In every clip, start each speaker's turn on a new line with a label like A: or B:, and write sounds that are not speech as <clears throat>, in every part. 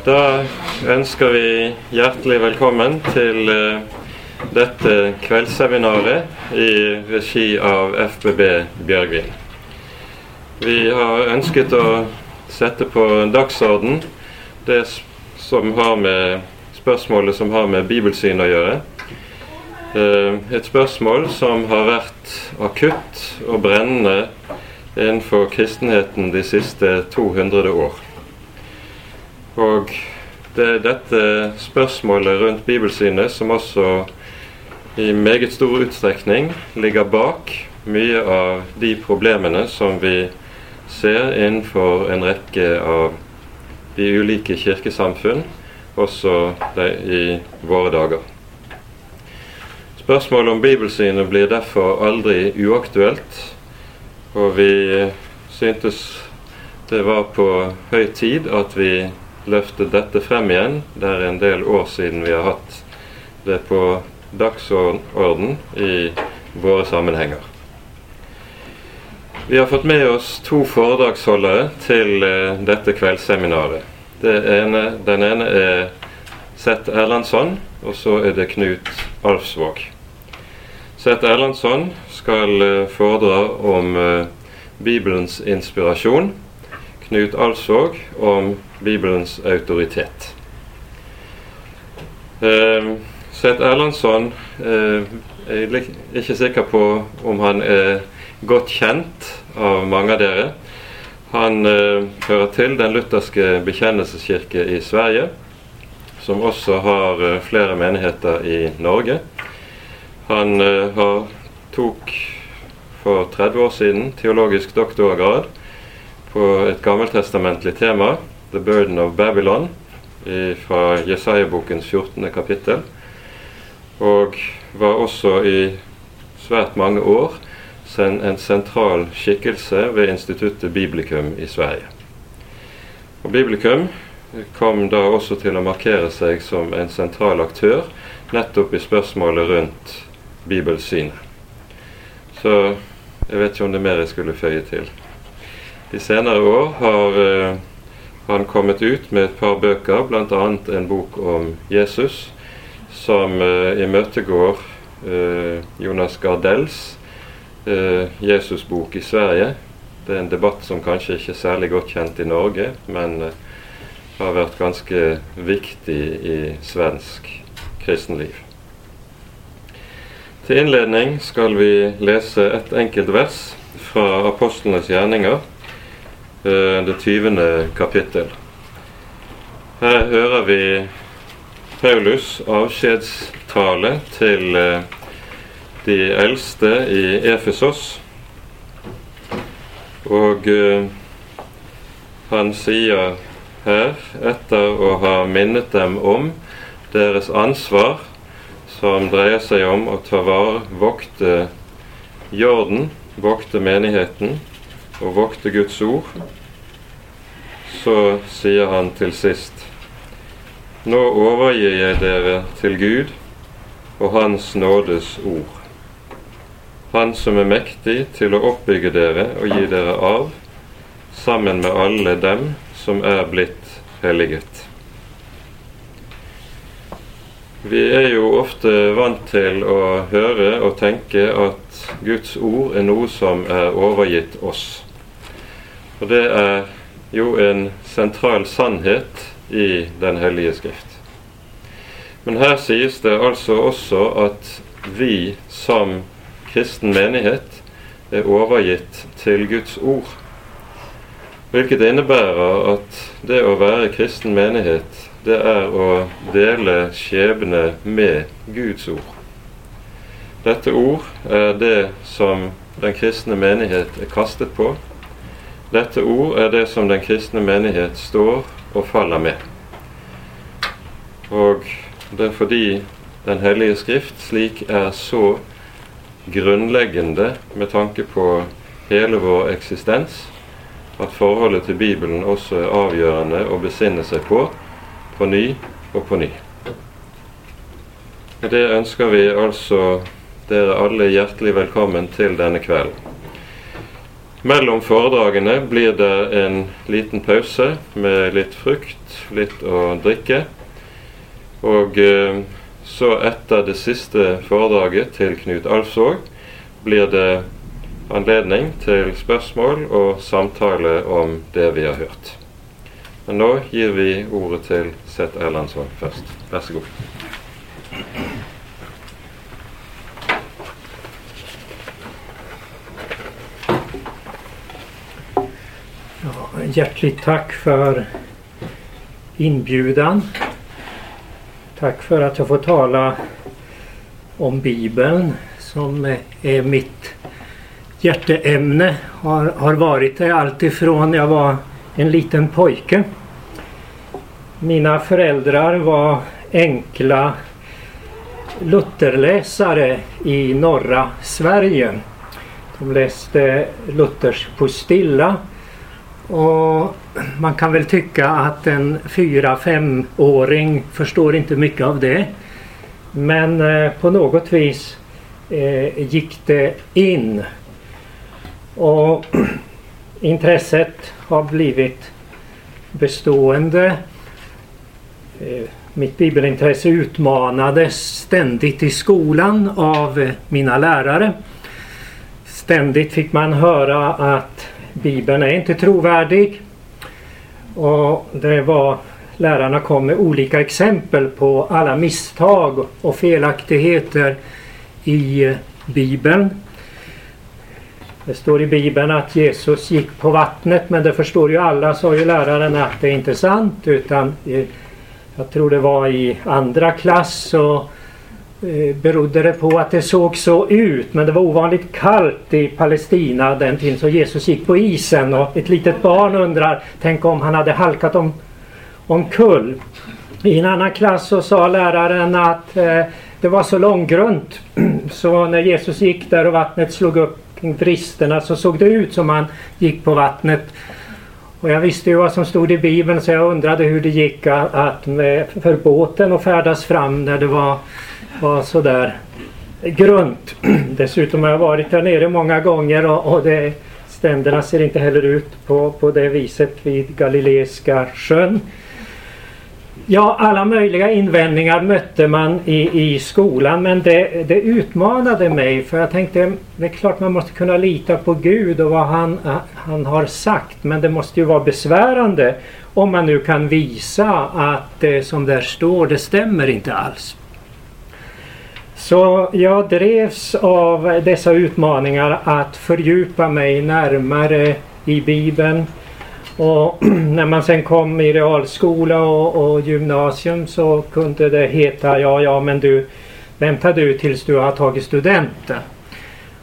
A: Da ønsker vi hjertelig velkommen til eh, detta dette kveldsseminaret i regi av FBB Bjørgvin. Vi har ønsket å sette på dagsorden det som har med spørsmålet som har med bibelsyn å gjøre. Et eh, spørsmål som har vært akutt og brennende innenfor kristenheten de siste 200 år. Og det er dette spørsmålet rundt bibelsynet som også i meget stor utstrekning ligger bak mye av de problemene som vi ser innenfor en rekke av de ulike kirkesamfunn, også i våre dager. Spørsmålet om bibelsynet blir derfor aldri uaktuelt, og vi syntes det var på høy tid at vi løftet dette frem igjen. Det er en del år siden vi har hatt det på dagsorden i våre sammenhenger. Vi har fått med oss to foredragsholdere til eh, dette kveldsseminaret. Det ene, den ene er Seth Erlandsson, og så er det Knut Alfsvåg. Seth Erlandsson skal eh, foredra om eh, Bibelens inspirasjon. Knut Alfsvåg om Bibelns auktoritet. Eh, Seth Erlandsson eh, er ikke sikker på om han er godt kjent av mange av dere. Han eh, hører til Den lutherske bekjennelseskirke i Sverige, som også har eh, flere menigheter i Norge. Han eh, har tok for 30 år siden teologisk doktorgrad på et gammeltestamentlig tema, 'The Burden of Babylon' fra Jesaja-bokens 14. kapittel. Og var også i svært mange år en sentral skikkelse ved Instituttet Biblikum i Sverige. Og Biblikum kom da også til å markere seg som en sentral aktør nettopp i spørsmålet rundt bibelsynet. Så jeg vet ikke om det er mer jeg skulle føye til. De senere år har eh, han kommit ut med ett par bøker, bl.a. en bok om Jesus, som eh, uh, imøtegår eh, Jonas Gardells eh, Jesusbok i Sverige. Det er en debatt som kanskje ikke er særlig godt kjent i Norge, men eh, har vært ganske viktig i svensk kristenliv. Til innledning skal vi lese et enkelt vers fra apostlenes gjerninger Eh, det 20. kapittel. Her hører vi Paulus' avskjedstale til eh, de eldste i Efesos. Og eh, han sier her, etter å ha minnet dem om deres ansvar, som dreier seg om å ta vare, vokte jorden, vokte menigheten, och vokte Guds ord, så sier han til sist Nå overgir jeg dere til Gud og Hans nådes ord. Han som er mektig til å oppbygge dere og gi dere arv, sammen med alle dem som er blitt helliget. Vi er jo ofte vant til å høre og tenke at Guds ord er noe som er overgitt oss. Og det er jo en sentral sannhet i Den hellige skrift. Men her sies det altså også at vi som kristen menighet er overgitt til Guds ord. Hvilket innebærer at det å være kristen menighet, det er å dele skjebne med Guds ord. Dette ord er det som den kristne menighet er kastet på, dette ord er det som den kristne menighet står og faller med. Og det er fordi Den hellige skrift slik er så grunnleggende med tanke på hele vår eksistens, at forholdet til Bibelen også er avgjørende å besinne seg på på ny og på ny. Med det ønsker vi altså dere alle hjertelig velkommen til denne kvelden. Mellom foredragene blir det en liten pause med litt frukt, litt å drikke. Og eh, så etter det siste foredraget til Knut Alfsvåg blir det anledning til spørsmål og samtale om det vi har hørt. Men nå gir vi ordet til Seth Erlandsson først. Vær så god.
B: Ja, hjärtligt tack för inbjudan. Tack för att jag får tala om Bibeln som är mitt hjärteämne. Har, har varit det alltifrån jag var en liten pojke. Mina föräldrar var enkla Lutherläsare i norra Sverige. De läste Luthers postilla och man kan väl tycka att en fyra femåring förstår inte mycket av det. Men eh, på något vis eh, gick det in. Och <clears throat> intresset har blivit bestående. Eh, mitt bibelintresse utmanades ständigt i skolan av mina lärare. Ständigt fick man höra att Bibeln är inte trovärdig. Och det var Lärarna kom med olika exempel på alla misstag och felaktigheter i Bibeln. Det står i Bibeln att Jesus gick på vattnet men det förstår ju alla, sa ju läraren, att det är inte sant utan jag tror det var i andra klass så Eh, berodde det på att det såg så ut men det var ovanligt kallt i Palestina den tiden så Jesus gick på isen och ett litet barn undrar tänk om han hade halkat om, omkull. I en annan klass så sa läraren att eh, det var så långgrunt <clears throat> så när Jesus gick där och vattnet slog upp kring bristerna så såg det ut som han gick på vattnet. Och jag visste ju vad som stod i Bibeln så jag undrade hur det gick att med, för båten att färdas fram när det var, var sådär grunt. <clears throat> Dessutom har jag varit där nere många gånger och, och det, ständerna ser inte heller ut på, på det viset vid Galileiska sjön. Ja, alla möjliga invändningar mötte man i, i skolan men det, det utmanade mig för jag tänkte det är klart man måste kunna lita på Gud och vad han, han har sagt men det måste ju vara besvärande om man nu kan visa att det som där står det stämmer inte alls. Så jag drevs av dessa utmaningar att fördjupa mig närmare i Bibeln och <clears throat> när man sen kom i realskola och, och, gymnasium så kunde det heta ja, ja men du vänta du tills du har tagit studenten.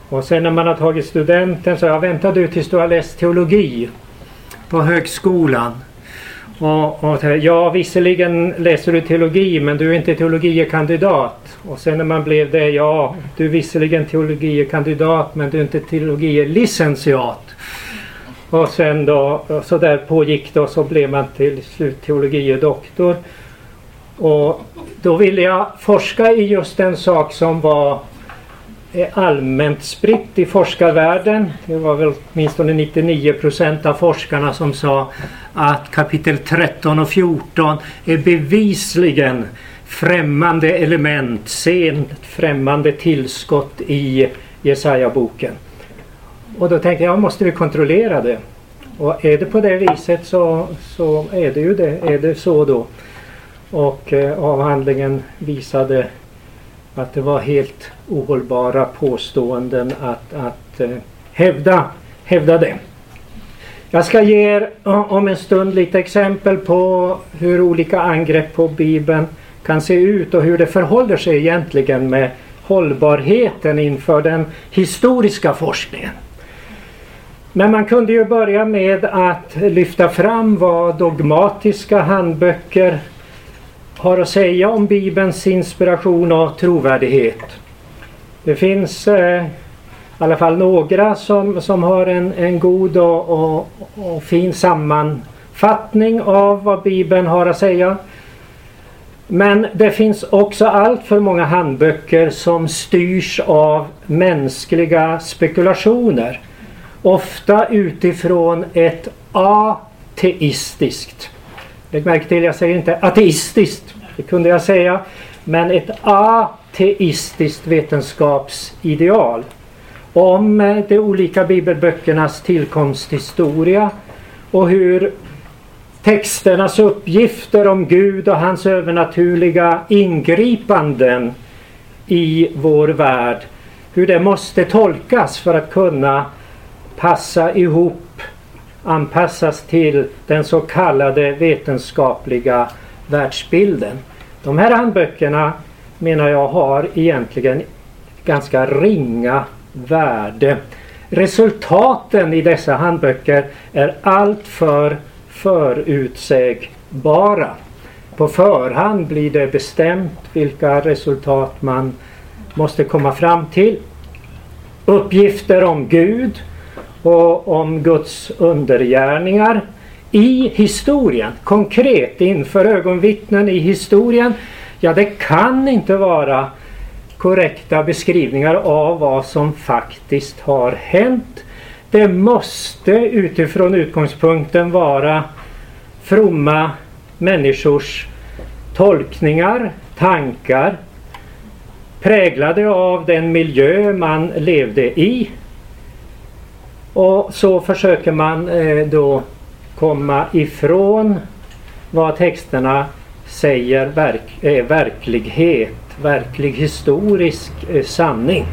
B: Och sen när man har tagit studenten så ja, väntar du tills du har läst teologi på högskolan. Och, och ja, visserligen läser du teologi men du är inte teologiekandidat. Och sen när man blev det, ja, du är visserligen teologie kandidat men du är inte teologie licentiat. Och sen då, så där pågick det och så blev man till slut teologie doktor. Och då ville jag forska i just en sak som var eh, allmänt spritt i forskarvärlden. Det var väl åtminstone 99 procent av forskarna som sa att kapitel 13 och 14 är bevisligen främmande element, sent främmande tillskott i Jesaja-boken. Och då tänkte jag, måste vi kontrollera det? Och är det på det viset så, så är det ju det, är det så då. Och eh, avhandlingen visade att det var helt ohållbara påståenden att, att eh, hävda, hävda det. Jag ska ge er eh, om en stund lite exempel på hur olika angrepp på Bibeln kan se ut och hur det förhåller sig egentligen med hållbarheten inför den historiska forskningen. Men man kunde ju börja med att lyfta fram vad dogmatiska handböcker har att säga om Bibelns inspiration och trovärdighet. Det finns eh, i alla fall några som, som har en, en god och, och, och fin sammanfattning av vad Bibeln har att säga. Men det finns också allt för många handböcker som styrs av mänskliga spekulationer ofta utifrån ett ateistiskt. Lägg märke till, jag säger inte ateistiskt, det kunde jag säga, men ett ateistiskt vetenskapsideal om de olika bibelböckernas tillkomsthistoria och hur texternas uppgifter om Gud och hans övernaturliga ingripanden i vår värld, hur det måste tolkas för att kunna passa ihop, anpassas till den så kallade vetenskapliga världsbilden. De här handböckerna menar jag har egentligen ganska ringa värde. Resultaten i dessa handböcker är alltför förutsägbara. På förhand blir det bestämt vilka resultat man måste komma fram till. Uppgifter om Gud och om Guds undergärningar i historien, konkret inför ögonvittnen i historien. Ja, det kan inte vara korrekta beskrivningar av vad som faktiskt har hänt. Det måste utifrån utgångspunkten vara fromma människors tolkningar, tankar präglade av den miljö man levde i. Och så försöker man eh, då komma ifrån vad texterna säger verk, är verklighet, verklig historisk eh, sanning.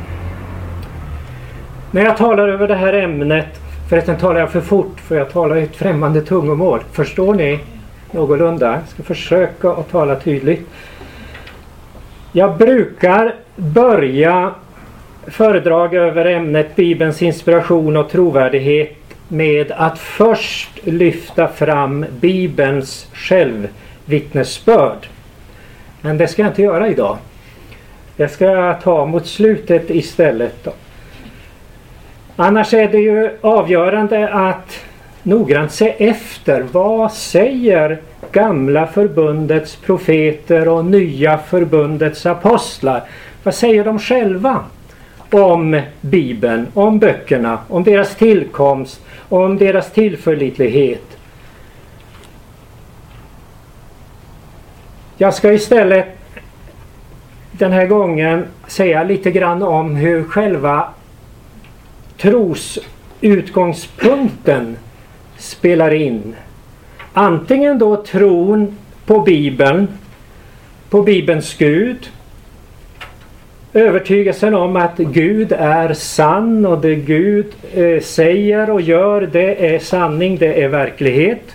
B: När jag talar över det här ämnet, förresten talar jag för fort för jag talar ett främmande tungomål. Förstår ni någorlunda? Jag ska försöka att tala tydligt. Jag brukar börja föredrag över ämnet Bibelns inspiration och trovärdighet med att först lyfta fram Bibelns självvittnesbörd. Men det ska jag inte göra idag. Det ska jag ta mot slutet istället. Annars är det ju avgörande att noggrant se efter vad säger gamla förbundets profeter och nya förbundets apostlar. Vad säger de själva om Bibeln, om böckerna, om deras tillkomst, om deras tillförlitlighet? Jag ska istället den här gången säga lite grann om hur själva trosutgångspunkten spelar in. Antingen då tron på Bibeln, på Bibelns Gud, övertygelsen om att Gud är sann och det Gud eh, säger och gör det är sanning, det är verklighet.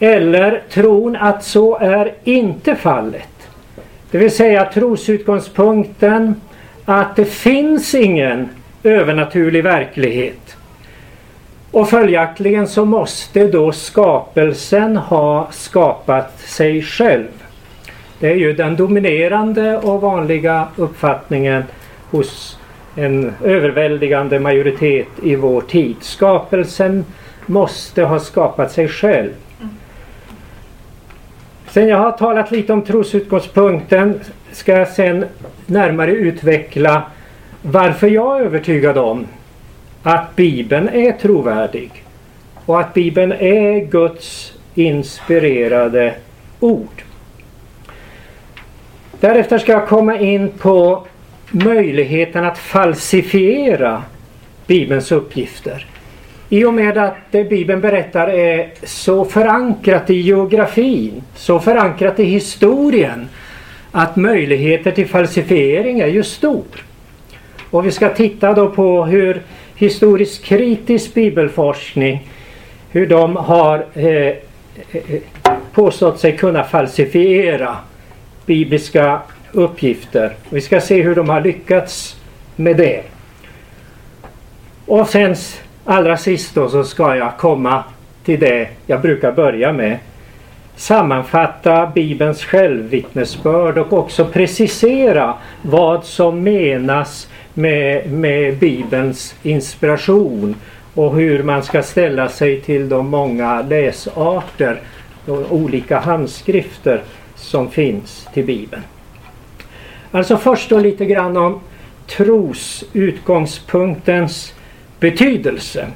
B: Eller tron att så är inte fallet. Det vill säga trosutgångspunkten att det finns ingen övernaturlig verklighet. Och följaktligen så måste då skapelsen ha skapat sig själv. Det är ju den dominerande och vanliga uppfattningen hos en överväldigande majoritet i vår tid. Skapelsen måste ha skapat sig själv. Sen jag har talat lite om trosutgångspunkten ska jag sen närmare utveckla varför jag är övertygad om att Bibeln är trovärdig och att Bibeln är Guds inspirerade ord. Därefter ska jag komma in på möjligheten att falsifiera Bibelns uppgifter. I och med att det Bibeln berättar är så förankrat i geografin, så förankrat i historien att möjligheter till falsifiering är ju stor. Och vi ska titta då på hur historiskt kritisk bibelforskning hur de har eh, eh, påstått sig kunna falsifiera bibliska uppgifter. Vi ska se hur de har lyckats med det. Och sen allra sist då så ska jag komma till det jag brukar börja med. Sammanfatta Bibelns självvittnesbörd och också precisera vad som menas med, med Bibelns inspiration och hur man ska ställa sig till de många läsarter och olika handskrifter som finns till Bibeln. Alltså först då lite grann om trosutgångspunktens betydelse.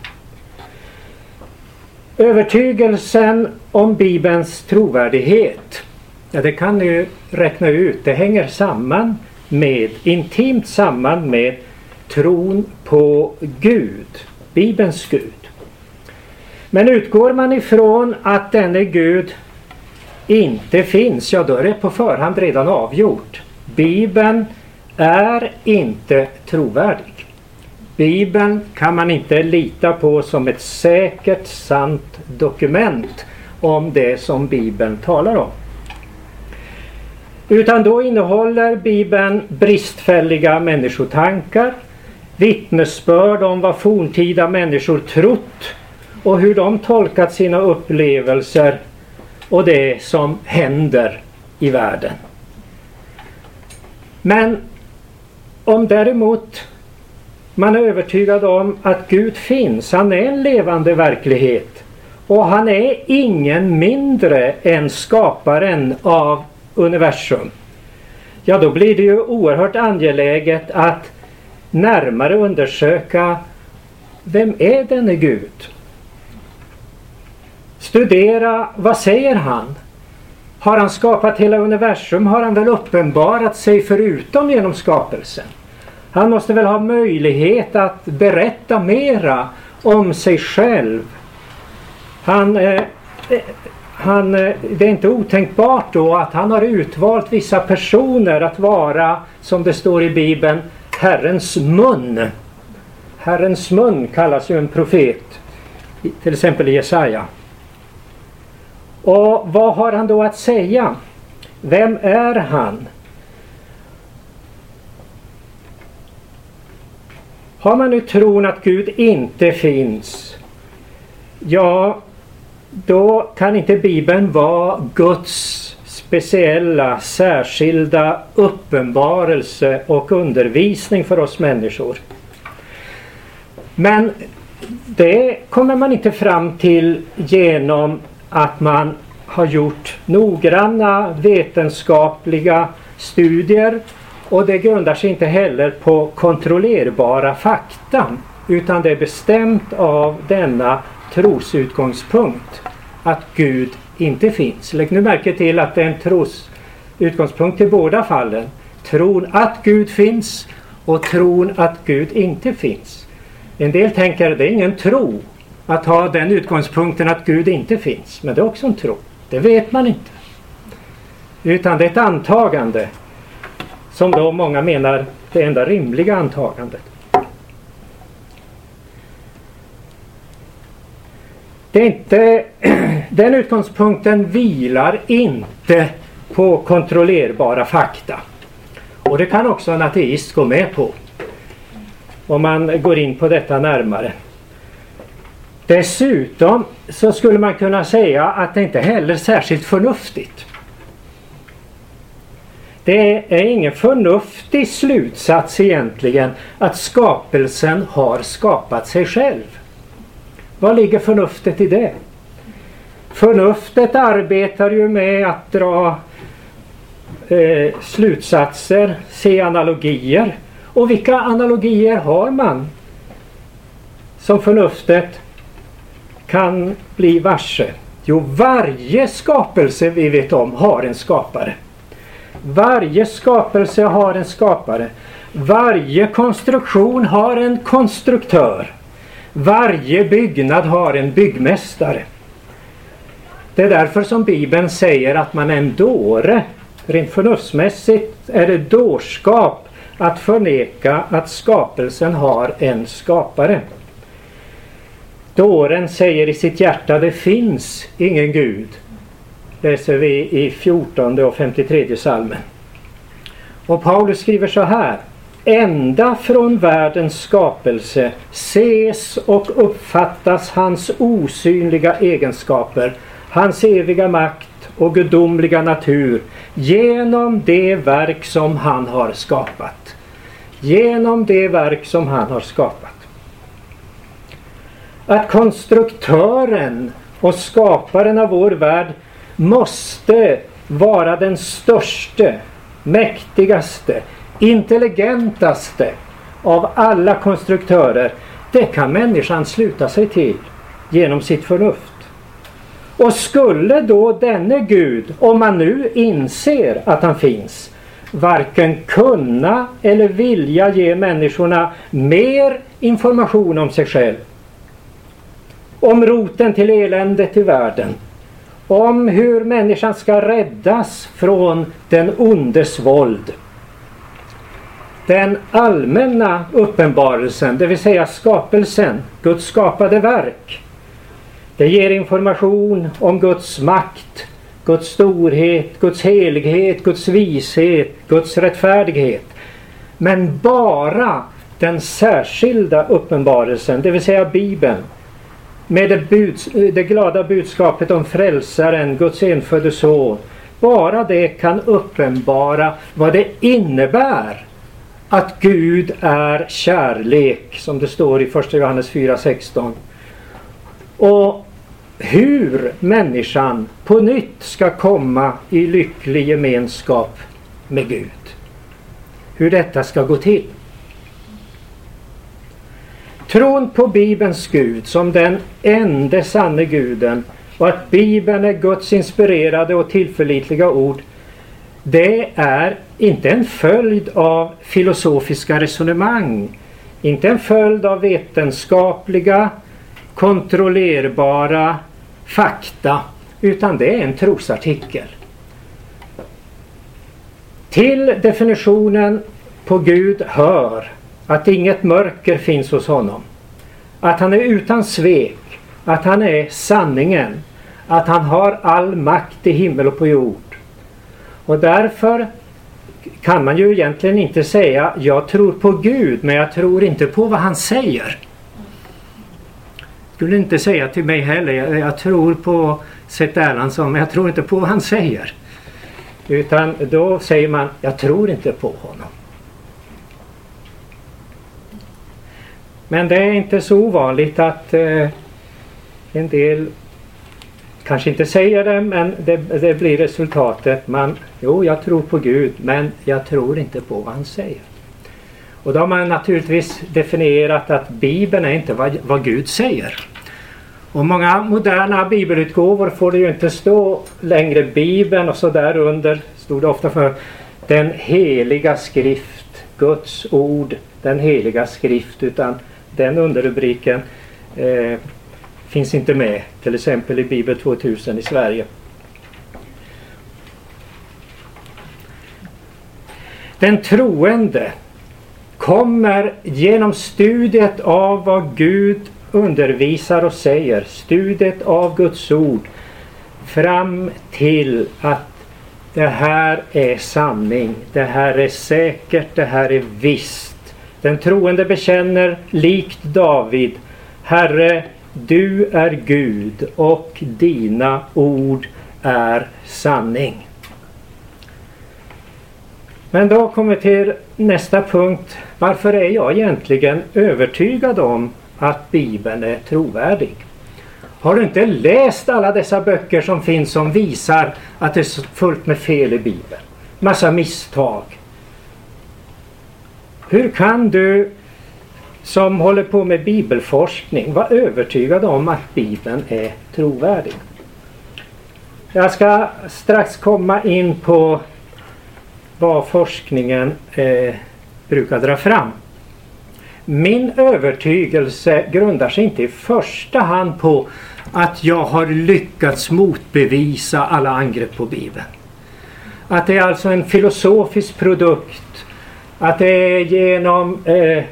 B: Övertygelsen om Bibelns trovärdighet, ja det kan ni räkna ut, det hänger samman med, intimt samman med tron på Gud, Bibelns Gud. Men utgår man ifrån att denne Gud inte finns, ja då är det på förhand redan avgjort. Bibeln är inte trovärdig. Bibeln kan man inte lita på som ett säkert, sant dokument om det som Bibeln talar om. Utan då innehåller Bibeln bristfälliga människotankar, vittnesbörd om vad forntida människor trott och hur de tolkat sina upplevelser och det som händer i världen. Men om däremot man är övertygad om att Gud finns, han är en levande verklighet och han är ingen mindre än skaparen av universum. Ja, då blir det ju oerhört angeläget att närmare undersöka vem är denne Gud? Studera vad säger han? Har han skapat hela universum har han väl uppenbarat sig förutom genom skapelsen. Han måste väl ha möjlighet att berätta mera om sig själv. Han, eh, eh, han, eh, det är inte otänkbart då att han har utvalt vissa personer att vara, som det står i Bibeln, Herrens mun. Herrens mun kallas ju en profet, till exempel Jesaja. Och vad har han då att säga? Vem är han? Har man nu tron att Gud inte finns, ja, då kan inte Bibeln vara Guds speciella, särskilda uppenbarelse och undervisning för oss människor. Men det kommer man inte fram till genom att man har gjort noggranna vetenskapliga studier och det grundar sig inte heller på kontrollerbara fakta utan det är bestämt av denna trosutgångspunkt att Gud inte finns. Lägg nu märke till att det är en trosutgångspunkt i båda fallen. Tron att Gud finns och tron att Gud inte finns. En del tänker att det är ingen tro att ha den utgångspunkten att Gud inte finns. Men det är också en tro. Det vet man inte. Utan det är ett antagande som då många menar det enda rimliga antagandet. Det är inte, <clears throat> den utgångspunkten vilar inte på kontrollerbara fakta. Och det kan också en ateist gå med på. Om man går in på detta närmare. Dessutom så skulle man kunna säga att det inte heller är särskilt förnuftigt. Det är ingen förnuftig slutsats egentligen att skapelsen har skapat sig själv. Vad ligger förnuftet i det? Förnuftet arbetar ju med att dra eh, slutsatser, se analogier. Och vilka analogier har man som förnuftet kan bli varse? Jo, varje skapelse vi vet om har en skapare. Varje skapelse har en skapare. Varje konstruktion har en konstruktör. Varje byggnad har en byggmästare. Det är därför som Bibeln säger att man är en dåre. Rent förnuftsmässigt är det dårskap att förneka att skapelsen har en skapare. Dåren säger i sitt hjärta det finns ingen Gud. Läser vi i 14 och 53 salmen. Och Paulus skriver så här. Ända från världens skapelse ses och uppfattas hans osynliga egenskaper, hans eviga makt och gudomliga natur genom det verk som han har skapat. Genom det verk som han har skapat. Att konstruktören och skaparen av vår värld måste vara den störste, mäktigaste, intelligentaste av alla konstruktörer det kan människan sluta sig till genom sitt förnuft. Och skulle då denne Gud, om man nu inser att han finns, varken kunna eller vilja ge människorna mer information om sig själv. Om roten till eländet i världen. Om hur människan ska räddas från den ondes våld. Den allmänna uppenbarelsen, det vill säga skapelsen, Guds skapade verk. Det ger information om Guds makt, Guds storhet, Guds helighet, Guds vishet, Guds rättfärdighet. Men bara den särskilda uppenbarelsen, det vill säga Bibeln, med det, buds, det glada budskapet om frälsaren, Guds enfödde son. Bara det kan uppenbara vad det innebär att Gud är kärlek, som det står i 1 Johannes 4.16. Och hur människan på nytt ska komma i lycklig gemenskap med Gud. Hur detta ska gå till. Tron på Bibelns Gud som den enda sanne guden och att Bibeln är Guds inspirerade och tillförlitliga ord det är inte en följd av filosofiska resonemang, inte en följd av vetenskapliga, kontrollerbara fakta, utan det är en trosartikel. Till definitionen på Gud hör att inget mörker finns hos honom. Att han är utan svek, att han är sanningen, att han har all makt i himmel och på jord. Och därför kan man ju egentligen inte säga jag tror på Gud men jag tror inte på vad han säger. Skulle inte säga till mig heller jag, jag tror på Seth Erlandsson men jag tror inte på vad han säger. Utan då säger man jag tror inte på honom. Men det är inte så ovanligt att eh, en del kanske inte säger det men det, det, blir resultatet. Man, jo, jag tror på Gud men jag tror inte på vad han säger. Och då har man naturligtvis definierat att Bibeln är inte vad, vad Gud säger. Och många moderna bibelutgåvor får det ju inte stå längre Bibeln och så där under stod det ofta för den heliga skrift, Guds ord, den heliga skrift utan den underrubriken eh, finns inte med till exempel i Bibel 2000 i Sverige. Den troende kommer genom studiet av vad Gud undervisar och säger, studiet av Guds ord fram till att det här är sanning, det här är säkert, det här är visst. Den troende bekänner likt David, Herre du är Gud och dina ord är sanning. Men då kommer vi till nästa punkt. Varför är jag egentligen övertygad om att Bibeln är trovärdig? Har du inte läst alla dessa böcker som finns som visar att det är fullt med fel i Bibeln? Massa misstag. Hur kan du som håller på med bibelforskning var övertygade om att Bibeln är trovärdig. Jag ska strax komma in på vad forskningen eh, brukar dra fram. Min övertygelse grundar sig inte i första hand på att jag har lyckats motbevisa alla angrepp på Bibeln. Att det är alltså en filosofisk produkt. Att det är genom eh,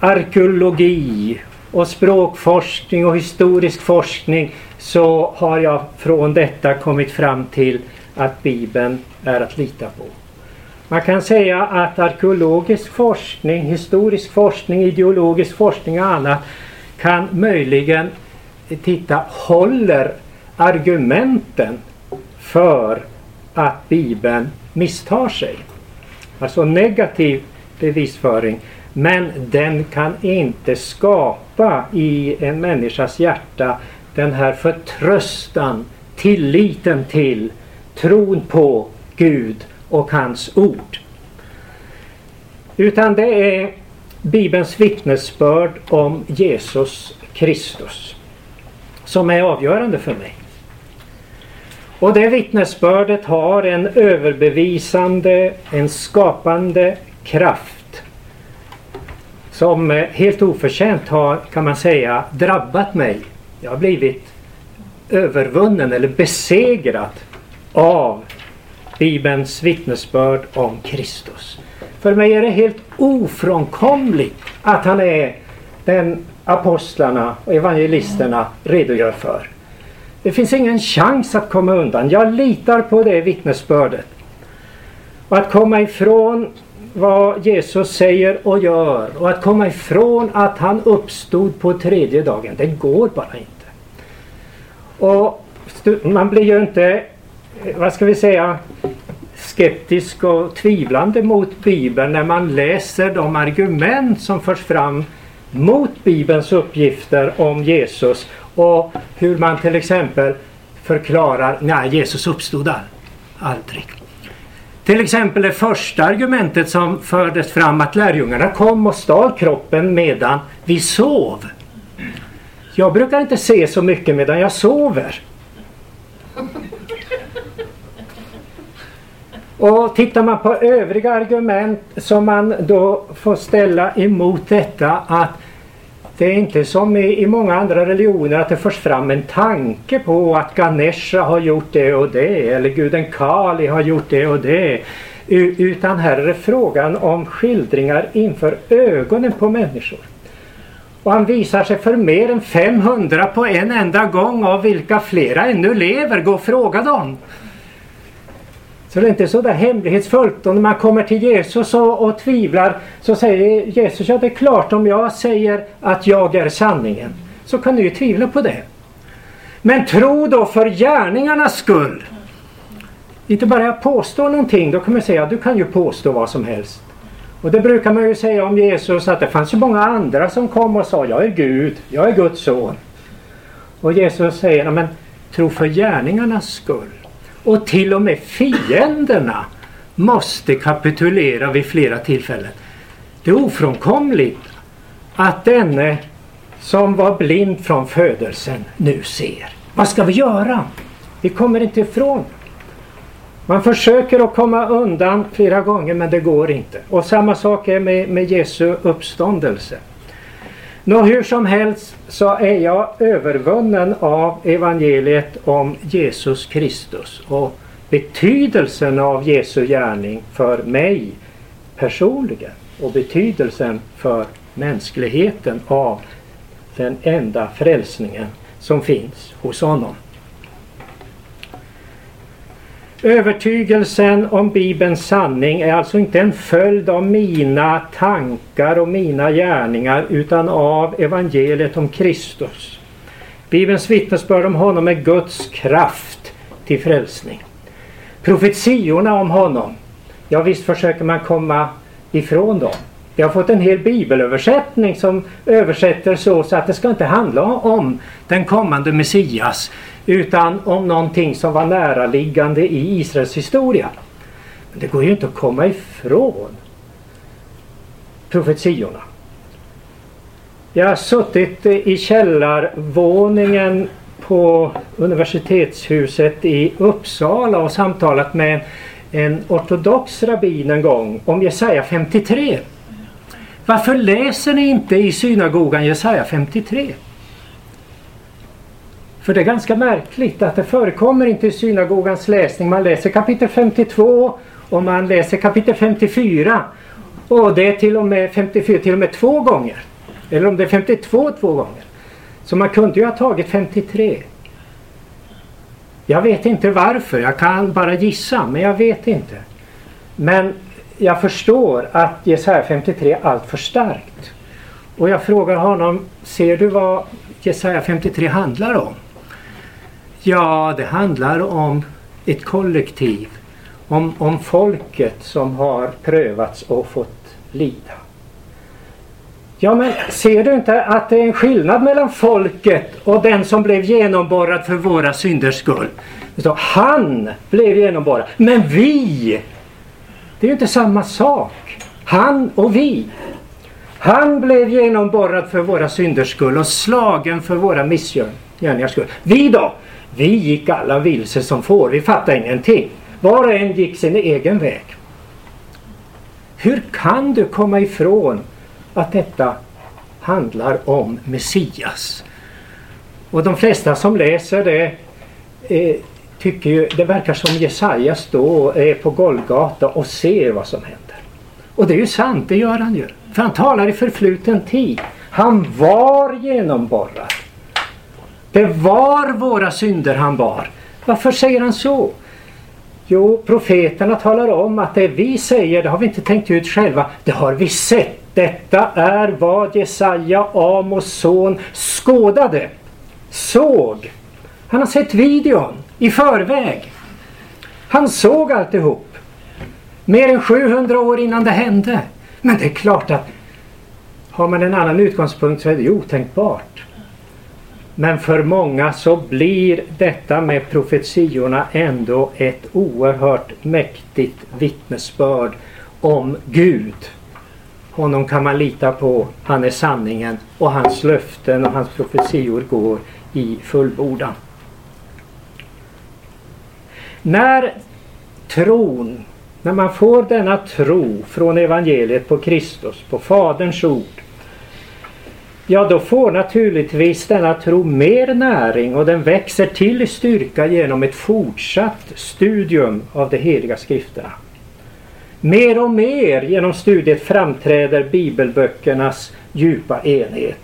B: arkeologi och språkforskning och historisk forskning så har jag från detta kommit fram till att Bibeln är att lita på. Man kan säga att arkeologisk forskning, historisk forskning, ideologisk forskning och annat kan möjligen titta, håller argumenten för att Bibeln misstar sig? Alltså negativ bevisföring men den kan inte skapa i en människas hjärta den här förtröstan, tilliten till, tron på Gud och hans ord. Utan det är Bibelns vittnesbörd om Jesus Kristus som är avgörande för mig. Och det vittnesbördet har en överbevisande, en skapande kraft som eh, helt oförtjänt har, kan man säga, drabbat mig. Jag har blivit övervunnen eller besegrad av Bibelns vittnesbörd om Kristus. För mig är det helt ofrånkomligt att han är den apostlarna och evangelisterna redogör för. Det finns ingen chans att komma undan. Jag litar på det vittnesbördet. Och att komma ifrån vad Jesus säger och gör och att komma ifrån att han uppstod på tredje dagen, det går bara inte. Och man blir ju inte, eh, vad ska vi säga, skeptisk och tvivlande mot Bibeln när man läser de argument som förs fram mot Bibelns uppgifter om Jesus och hur man till exempel förklarar, nej Jesus uppstod aldrig. Till exempel det första argumentet som fördes fram att lärjungarna kom och stal kroppen medan vi sov. Jag brukar inte se så mycket medan jag sover. Och tittar man på övriga argument som man då får ställa emot detta att det är inte som i, i många andra religioner att det förs fram en tanke på att Ganesha har gjort det och det eller guden Kali har gjort det och det. Utan här är det frågan om skildringar inför ögonen på människor. Och han visar sig för mer än 500 på en enda gång av vilka flera ännu lever. Gå och fråga dem. Så det är inte så där hemlighetsfullt. Och när man kommer till Jesus och, och tvivlar så säger Jesus, ja det är klart om jag säger att jag är sanningen så kan du ju tvivla på det. Men tro då för gärningarnas skull. Inte bara jag påstår någonting, då kan man säga, du kan ju påstå vad som helst. Och det brukar man ju säga om Jesus att det fanns ju många andra som kom och sa, jag är Gud, jag är Guds son. Och Jesus säger, men tro för gärningarnas skull. Och till och med fienderna måste kapitulera vid flera tillfällen. Det är ofrånkomligt att denne som var blind från födelsen nu ser. Vad ska vi göra? Vi kommer inte ifrån. Man försöker att komma undan flera gånger men det går inte. Och samma sak är med, med Jesu uppståndelse. Nå, hur som helst så är jag övervunnen av evangeliet om Jesus Kristus och betydelsen av Jesu gärning för mig personligen och betydelsen för mänskligheten av den enda frälsningen som finns hos honom. Övertygelsen om Bibelns sanning är alltså inte en följd av mina tankar och mina gärningar utan av evangeliet om Kristus. Bibelns vittnesbörd om honom är Guds kraft till frälsning. Profetiorna om honom, ja visst försöker man komma ifrån dem. Vi har fått en hel bibelöversättning som översätter så, så att det ska inte handla om den kommande Messias utan om någonting som var näraliggande i Israels historia. Men det går ju inte att komma ifrån profetiorna. Jag har suttit i källarvåningen på universitetshuset i Uppsala och samtalat med en ortodox rabbin en gång om Jesaja 53. Varför läser ni inte i synagogan Jesaja 53? För det är ganska märkligt att det förekommer inte i synagogans läsning. Man läser kapitel 52 och man läser kapitel 54. Och det är till och med 54 till och med två gånger. Eller om det är 52 två gånger. Så man kunde ju ha tagit 53. Jag vet inte varför, jag kan bara gissa, men jag vet inte. Men jag förstår att Jesaja 53 är alltför starkt. Och jag frågar honom, ser du vad Jesaja 53 handlar om? Ja, det handlar om ett kollektiv. Om, om folket som har prövats och fått lida. Ja men ser du inte att det är en skillnad mellan folket och den som blev genomborrad för våra synders skull? Så, han blev genomborrad, men vi! Det är ju inte samma sak. Han och vi. Han blev genomborrad för våra synders skull och slagen för våra missgärningars skull. Vi då? Vi gick alla vilse som får. Vi fattade ingenting. Var och en gick sin egen väg. Hur kan du komma ifrån att detta handlar om Messias? Och de flesta som läser det eh, tycker ju det verkar som Jesaja står är på Golgata och ser vad som händer. Och det är ju sant, det gör han ju. För han talar i förfluten tid. Han var genomborrad. Det var våra synder han bar. Varför säger han så? Jo, profeterna talar om att det vi säger, det har vi inte tänkt ut själva. Det har vi sett. Detta är vad Jesaja, Amos son, skådade. Såg. Han har sett videon i förväg. Han såg alltihop. Mer än 700 år innan det hände. Men det är klart att har man en annan utgångspunkt så är det otänkbart. Men för många så blir detta med profetiorna ändå ett oerhört mäktigt vittnesbörd om Gud. Honom kan man lita på. Han är sanningen och hans löften och hans profetior går i fullbordan. När tron, när man får denna tro från evangeliet på Kristus, på Faderns ord. Ja, då får naturligtvis denna tro mer näring och den växer till i styrka genom ett fortsatt studium av de heliga skrifterna. Mer och mer genom studiet framträder bibelböckernas djupa enhet.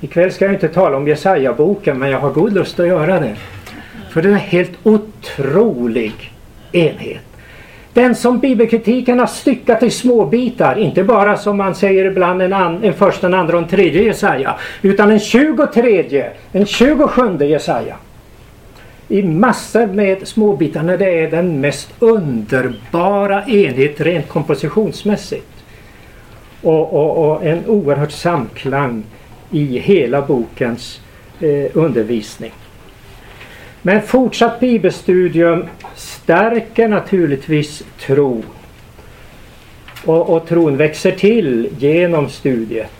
B: Ikväll ska jag inte tala om Jesaja-boken men jag har god lust att göra det. För det är en helt otrolig enhet. Den som bibelkritiken har styckat i små bitar, inte bara som man säger ibland en, an, en första, en andra och en tredje Jesaja. Utan en tjugotredje, en tjugosjunde Jesaja. I massor med småbitar när det är den mest underbara enhet rent kompositionsmässigt. Och, och, och en oerhört samklang i hela bokens eh, undervisning. Men fortsatt bibelstudium stärker naturligtvis tro. Och, och tron växer till genom studiet.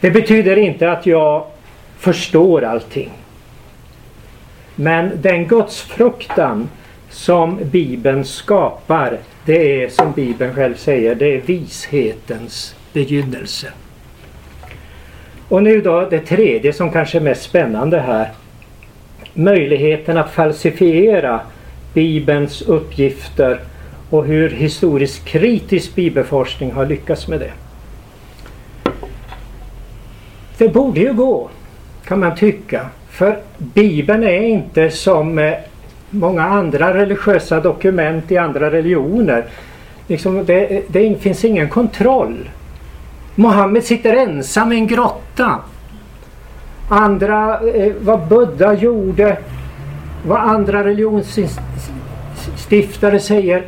B: Det betyder inte att jag förstår allting. Men den gudsfruktan som Bibeln skapar det är som Bibeln själv säger, det är vishetens begynnelse. Och nu då det tredje som kanske är mest spännande här möjligheten att falsifiera Bibelns uppgifter och hur historiskt kritisk bibelforskning har lyckats med det. Det borde ju gå, kan man tycka. För Bibeln är inte som många andra religiösa dokument i andra religioner. Liksom det, det finns ingen kontroll. Mohammed sitter ensam i en grotta andra, eh, vad Buddha gjorde, vad andra religionsstiftare säger.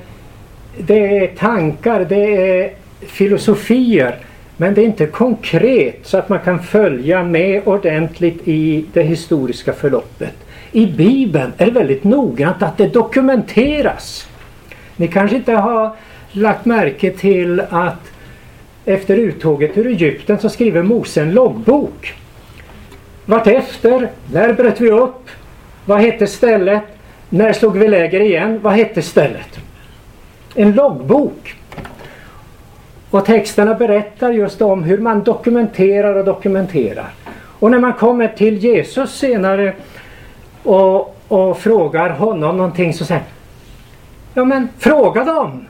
B: Det är tankar, det är filosofier. Men det är inte konkret så att man kan följa med ordentligt i det historiska förloppet. I Bibeln är det väldigt noggrant att det dokumenteras. Ni kanske inte har lagt märke till att efter uttåget ur Egypten så skriver Mose en loggbok. Vartefter, när bröt vi upp? Vad hette stället? När slog vi läger igen? Vad hette stället? En loggbok. Och texterna berättar just om hur man dokumenterar och dokumenterar. Och när man kommer till Jesus senare och, och frågar honom någonting så säger Ja men fråga dem!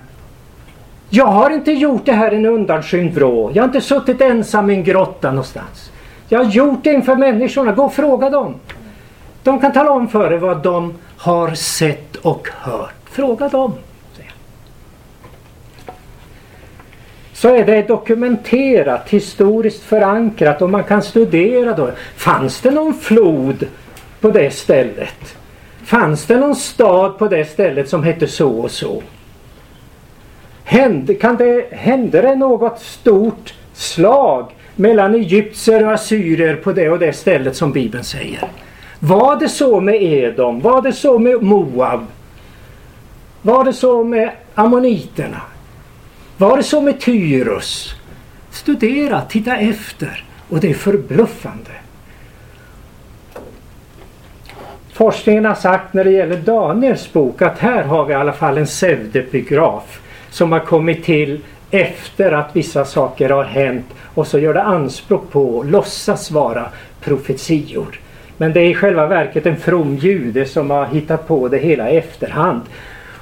B: Jag har inte gjort det här i en undanskymd vrå. Jag har inte suttit ensam i en grotta någonstans. Jag har gjort det inför människorna. Gå och fråga dem. De kan tala om för er vad de har sett och hört. Fråga dem. Så är det dokumenterat, historiskt förankrat och man kan studera då. Fanns det någon flod på det stället? Fanns det någon stad på det stället som hette så och så? Hände, kan det, hände det något stort slag mellan egyptier och assyrier på det och det stället som Bibeln säger. Var det så med Edom? Var det så med Moab? Var det så med ammoniterna? Var det så med Tyrus? studera, titta efter och det är förbluffande. Forskningen har sagt när det gäller Daniels bok att här har vi i alla fall en pseudepigraf som har kommit till efter att vissa saker har hänt och så gör det anspråk på att låtsas vara profetior. Men det är i själva verket en from jude som har hittat på det hela i efterhand.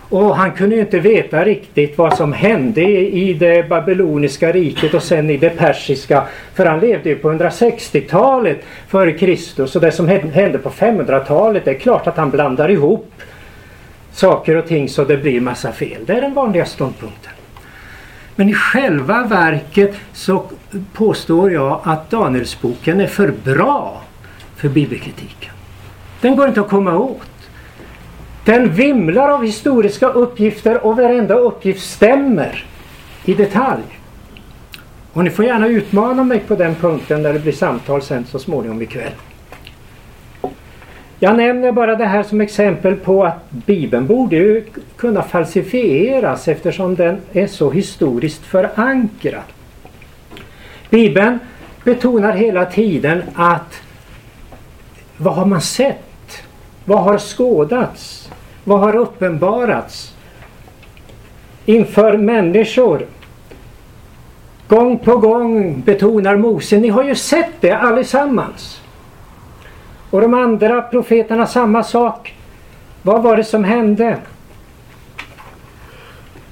B: Och han kunde ju inte veta riktigt vad som hände i det babyloniska riket och sen i det persiska. För han levde ju på 160-talet före Kristus och det som hände på 500-talet det är klart att han blandar ihop saker och ting så det blir massa fel. Det är den vanliga ståndpunkten. Men i själva verket så påstår jag att Danielsboken är för bra för bibelkritiken. Den går inte att komma åt. Den vimlar av historiska uppgifter och varenda uppgift stämmer i detalj. Och ni får gärna utmana mig på den punkten när det blir samtal sen så småningom ikväll. Jag nämner bara det här som exempel på att Bibeln borde ju kunna falsifieras eftersom den är så historiskt förankrad. Bibeln betonar hela tiden att vad har man sett? Vad har skådats? Vad har uppenbarats? Inför människor. Gång på gång betonar Mose, ni har ju sett det allesammans. Och de andra profeterna samma sak. Vad var det som hände?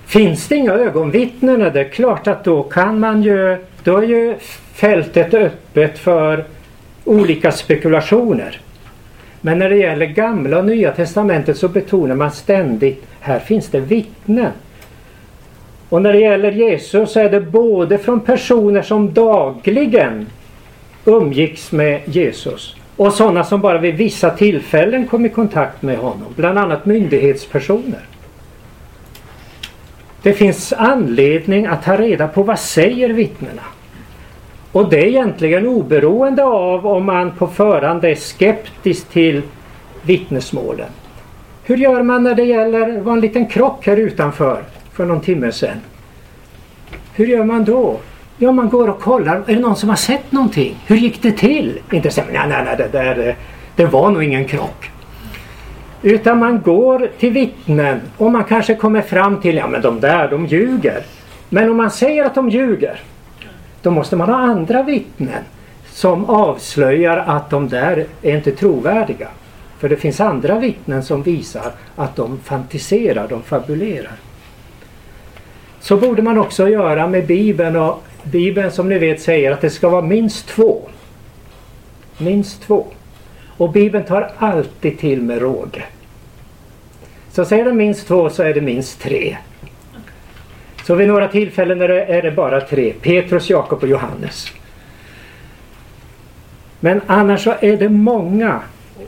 B: Finns det inga ögonvittnen? Det är klart att då kan man ju, då är ju fältet öppet för olika spekulationer. Men när det gäller gamla och nya testamentet så betonar man ständigt här finns det vittnen. Och när det gäller Jesus så är det både från personer som dagligen umgicks med Jesus och sådana som bara vid vissa tillfällen kom i kontakt med honom. Bland annat myndighetspersoner. Det finns anledning att ta reda på vad säger vittnena. Och det är egentligen oberoende av om man på förhand är skeptisk till vittnesmålen. Hur gör man när det gäller, var en liten krock här utanför för någon timme sedan. Hur gör man då? Ja, man går och kollar. Är det någon som har sett någonting? Hur gick det till? Inte så nej, nej, nej, det, där, det var nog ingen krock. Utan man går till vittnen och man kanske kommer fram till, ja men de där, de ljuger. Men om man säger att de ljuger, då måste man ha andra vittnen som avslöjar att de där är inte trovärdiga. För det finns andra vittnen som visar att de fantiserar, de fabulerar. Så borde man också göra med Bibeln och Bibeln som ni vet säger att det ska vara minst två. Minst två. Och Bibeln tar alltid till med råge. Så säger den minst två så är det minst tre. Så vid några tillfällen är det, är det bara tre. Petrus, Jakob och Johannes. Men annars så är det många.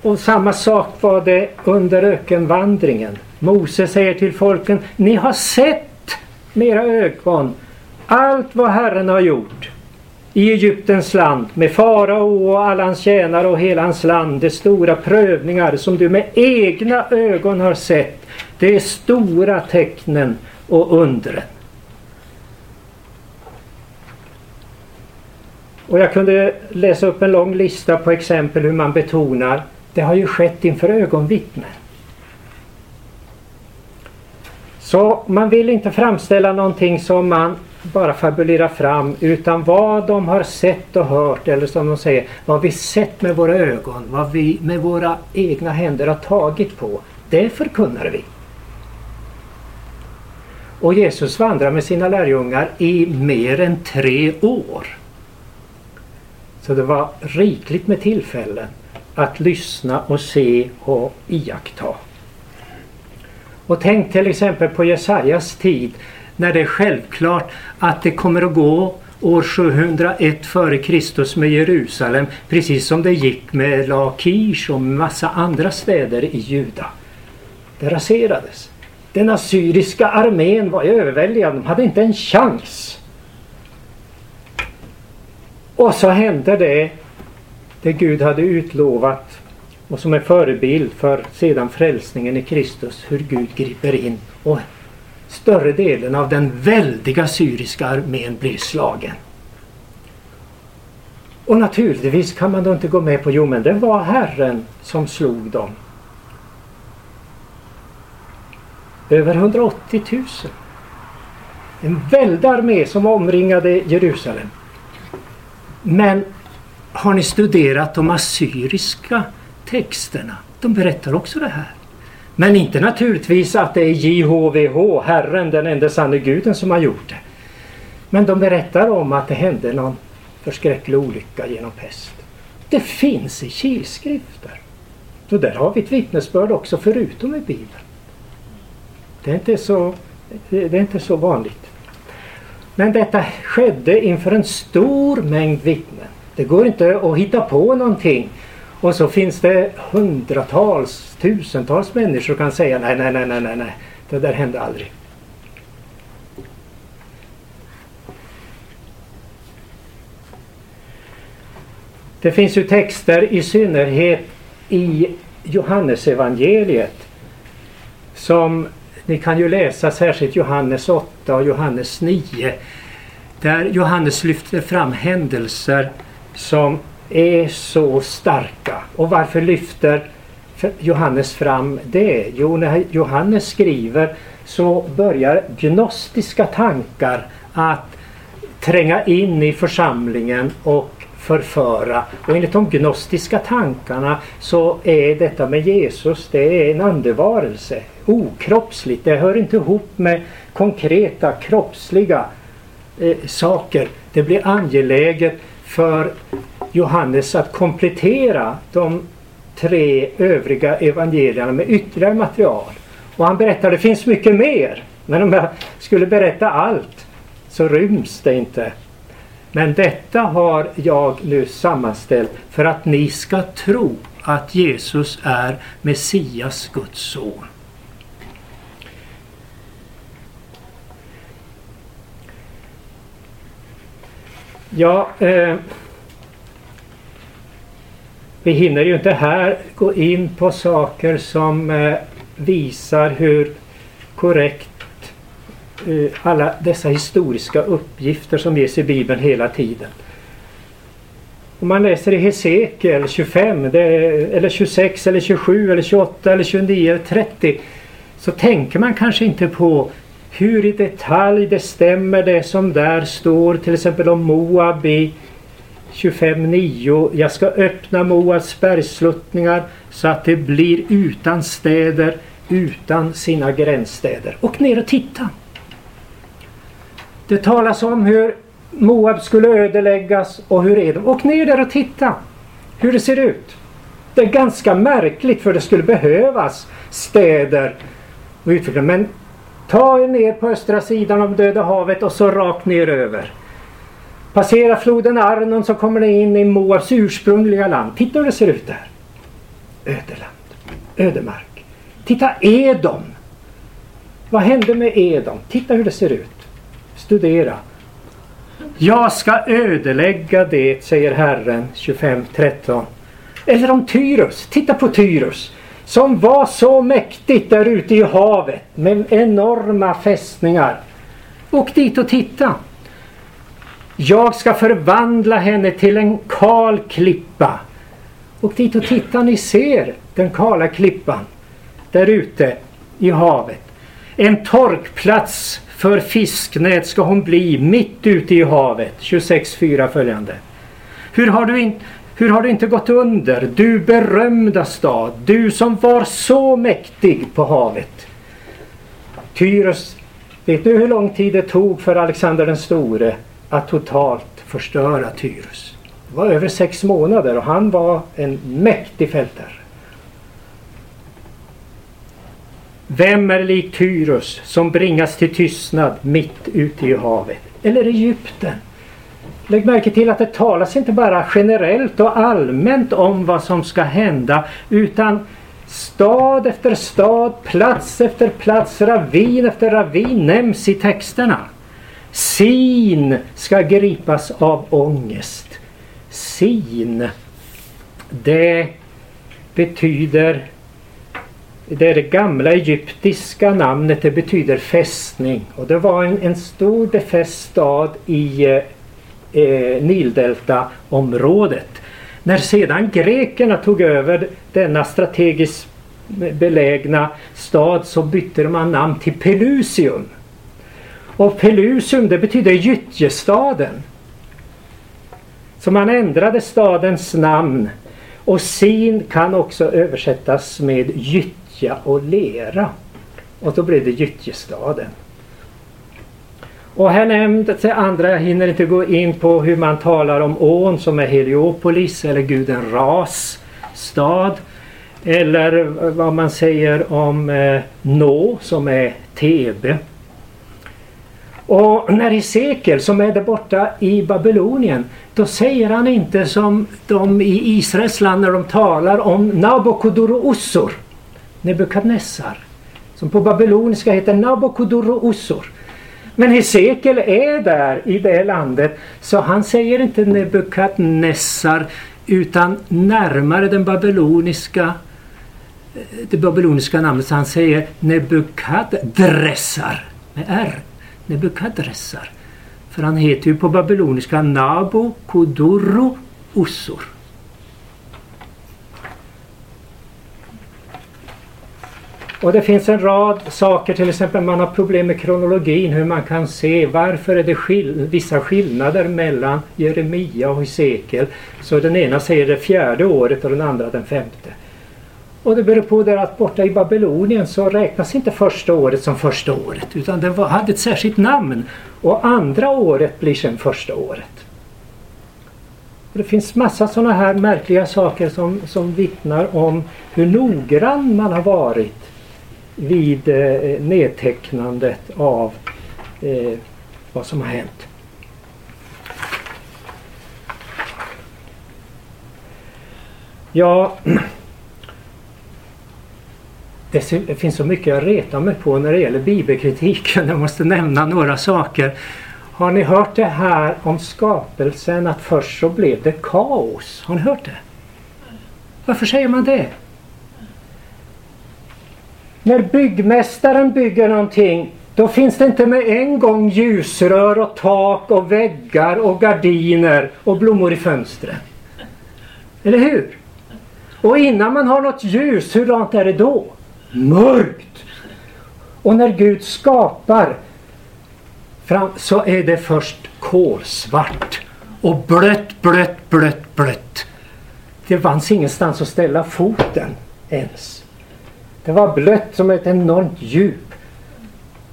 B: Och samma sak var det under ökenvandringen. Mose säger till folken, ni har sett med era ögon allt vad Herren har gjort i Egyptens land med farao och alla hans tjänare och hela hans land. De stora prövningar som du med egna ögon har sett. De stora tecknen och undren. Och jag kunde läsa upp en lång lista på exempel hur man betonar det har ju skett inför ögonvittnen. Så man vill inte framställa någonting som man bara fabulera fram utan vad de har sett och hört eller som de säger vad vi sett med våra ögon, vad vi med våra egna händer har tagit på. Det förkunnar vi. Och Jesus vandrar med sina lärjungar i mer än tre år. Så det var rikligt med tillfällen att lyssna och se och iaktta. Och tänk till exempel på Jesajas tid när det är självklart att det kommer att gå år 701 före Kristus med Jerusalem precis som det gick med Lakish och massa andra städer i Juda. Det raserades. Den assyriska armén var överväldigande. De hade inte en chans. Och så hände det det Gud hade utlovat och som är förebild för sedan frälsningen i Kristus. Hur Gud griper in och större delen av den väldiga syriska armén blir slagen. Och naturligtvis kan man då inte gå med på, jo men det var Herren som slog dem. Över 180 000. En väldig armé som omringade Jerusalem. Men har ni studerat de assyriska texterna? De berättar också det här. Men inte naturligtvis att det är JHVH, Herren, den enda sanne guden som har gjort det. Men de berättar om att det hände någon förskräcklig olycka genom pest. Det finns i kilskrifter. Så där har vi ett vittnesbörd också förutom i Bibeln. Det är inte så, det är inte så vanligt. Men detta skedde inför en stor mängd vittnen. Det går inte att hitta på någonting och så finns det hundratals, tusentals människor som kan säga nej, nej, nej, nej, nej, nej. det där hände aldrig. Det finns ju texter i synnerhet i Johannesevangeliet som ni kan ju läsa särskilt Johannes 8 och Johannes 9 där Johannes lyfter fram händelser som är så starka. Och varför lyfter Johannes fram det? Jo, när Johannes skriver så börjar gnostiska tankar att tränga in i församlingen och förföra. Och enligt de gnostiska tankarna så är detta med Jesus det är en andevarelse. Okroppsligt. Det hör inte ihop med konkreta kroppsliga eh, saker. Det blir angeläget för Johannes att komplettera de tre övriga evangelierna med ytterligare material. Och han berättar det finns mycket mer. Men om jag skulle berätta allt så ryms det inte. Men detta har jag nu sammanställt för att ni ska tro att Jesus är Messias, Guds son. Ja, eh, vi hinner ju inte här gå in på saker som eh, visar hur korrekt eh, alla dessa historiska uppgifter som ges i Bibeln hela tiden. Om man läser i Hesekiel 25 eller 26 eller 27 eller 28 eller 29 eller 30 så tänker man kanske inte på hur i detalj det stämmer det som där står till exempel om Moab i 25.9 Jag ska öppna Moabs bergsluttningar så att det blir utan städer, utan sina gränsstäder. Och ner och titta. Det talas om hur Moab skulle ödeläggas och hur är de? Och ner där och titta hur det ser ut. Det är ganska märkligt för det skulle behövas städer och utveckling. Men ta er ner på östra sidan av Döda havet och så rakt ner över. Passera floden Arnon så kommer ni in i Moabs ursprungliga land. Titta hur det ser ut där. Ödeland. Ödemark. Titta Edom. Vad hände med Edom? Titta hur det ser ut. Studera. Jag ska ödelägga det, säger Herren 25.13. Eller om Tyrus. Titta på Tyrus. Som var så mäktigt där ute i havet med enorma fästningar. Åk dit och titta. Jag ska förvandla henne till en kal klippa. Och dit och titta, ni ser den kala klippan där ute i havet. En torkplats för fisknät ska hon bli mitt ute i havet. 26.4 följande. Hur har, du in, hur har du inte gått under, du berömda stad, du som var så mäktig på havet? Tyros, vet du hur lång tid det tog för Alexander den store att totalt förstöra Tyrus. Det var över sex månader och han var en mäktig fältare. Vem är lik Tyrus som bringas till tystnad mitt ute i havet? Eller Egypten? Lägg märke till att det talas inte bara generellt och allmänt om vad som ska hända utan stad efter stad, plats efter plats, ravin efter ravin nämns i texterna. Sin ska gripas av ångest. Sin. Det betyder det är det gamla egyptiska namnet, det betyder fästning. Och det var en, en stor befäst stad i eh, eh Nildeltaområdet. När sedan grekerna tog över denna strategiskt belägna stad så bytte man namn till Pelusium. Och Pelusium det betyder gyttjestaden. Så man ändrade stadens namn och sin kan också översättas med gyttja och lera. Och då blev det gyttjestaden. Och här nämndes andra, jag hinner inte gå in på hur man talar om ån som är Heliopolis eller guden Ras stad. Eller vad man säger om eh, Nå som är Tebe. Och när Hesekiel som är där borta i Babylonien då säger han inte som de i Israels land när de talar om Nabukodorossor, Nebukadnessar. Som på babyloniska heter Nabukodorossor. Men Hesekiel är där i det landet så han säger inte Nebukadnessar utan närmare den babyloniska eh, det babyloniska namnet så han säger Nebukadressar med R. Nebukadressar. För han heter ju på babyloniska Nabo Kodoro Ossor. Och det finns en rad saker, till exempel man har problem med kronologin, hur man kan se varför är det skill vissa skillnader mellan Jeremia och Hesekiel. Så den ena säger det fjärde året och den andra den femte. Och det beror på det att borta i Babylonien så räknas inte första året som första året utan det var, hade ett särskilt namn och andra året blir sen första året. Och det finns massa sådana här märkliga saker som, som vittnar om hur noggrann man har varit vid eh, nedtecknandet av eh, vad som har hänt. Ja, <clears throat> det finns så mycket jag retar mig på när det gäller bibelkritiken. <laughs> Jag måste nämna några saker. Har ni hört det här om skapelsen att först så blev det kaos? Har ni hört det? Varför säger man det? När byggmästaren bygger någonting då finns det inte med en gång ljusrör och tak och väggar och gardiner och blommor i fönstren. Eller hur? Och innan man har något ljus, hur långt är det då? Mörkt. Och när Gud skapar så är det först kolsvart och blött, blött, blött, blött. Det fanns ingenstans att ställa foten ens. Det var blött som ett enormt djup.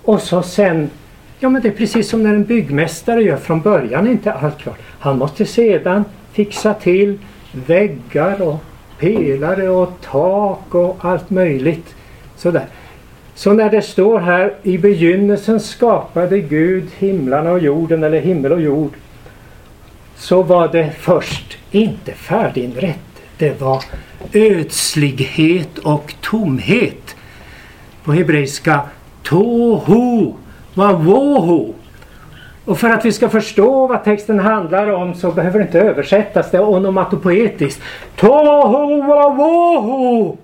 B: Och så sen, ja men det är precis som när en byggmästare gör från början, inte allt klart. Han måste sedan fixa till väggar och pelare och tak och allt möjligt. Sådär. Så när det står här i begynnelsen skapade Gud himlarna och jorden eller himmel och jord. Så var det först inte färdiginrätt. Det var ödslighet och tomhet. På hebreiska tohu var wohu. Och för att vi ska förstå vad texten handlar om så behöver det inte översättas. Det är onomatopoetiskt. Tohu wa wohu.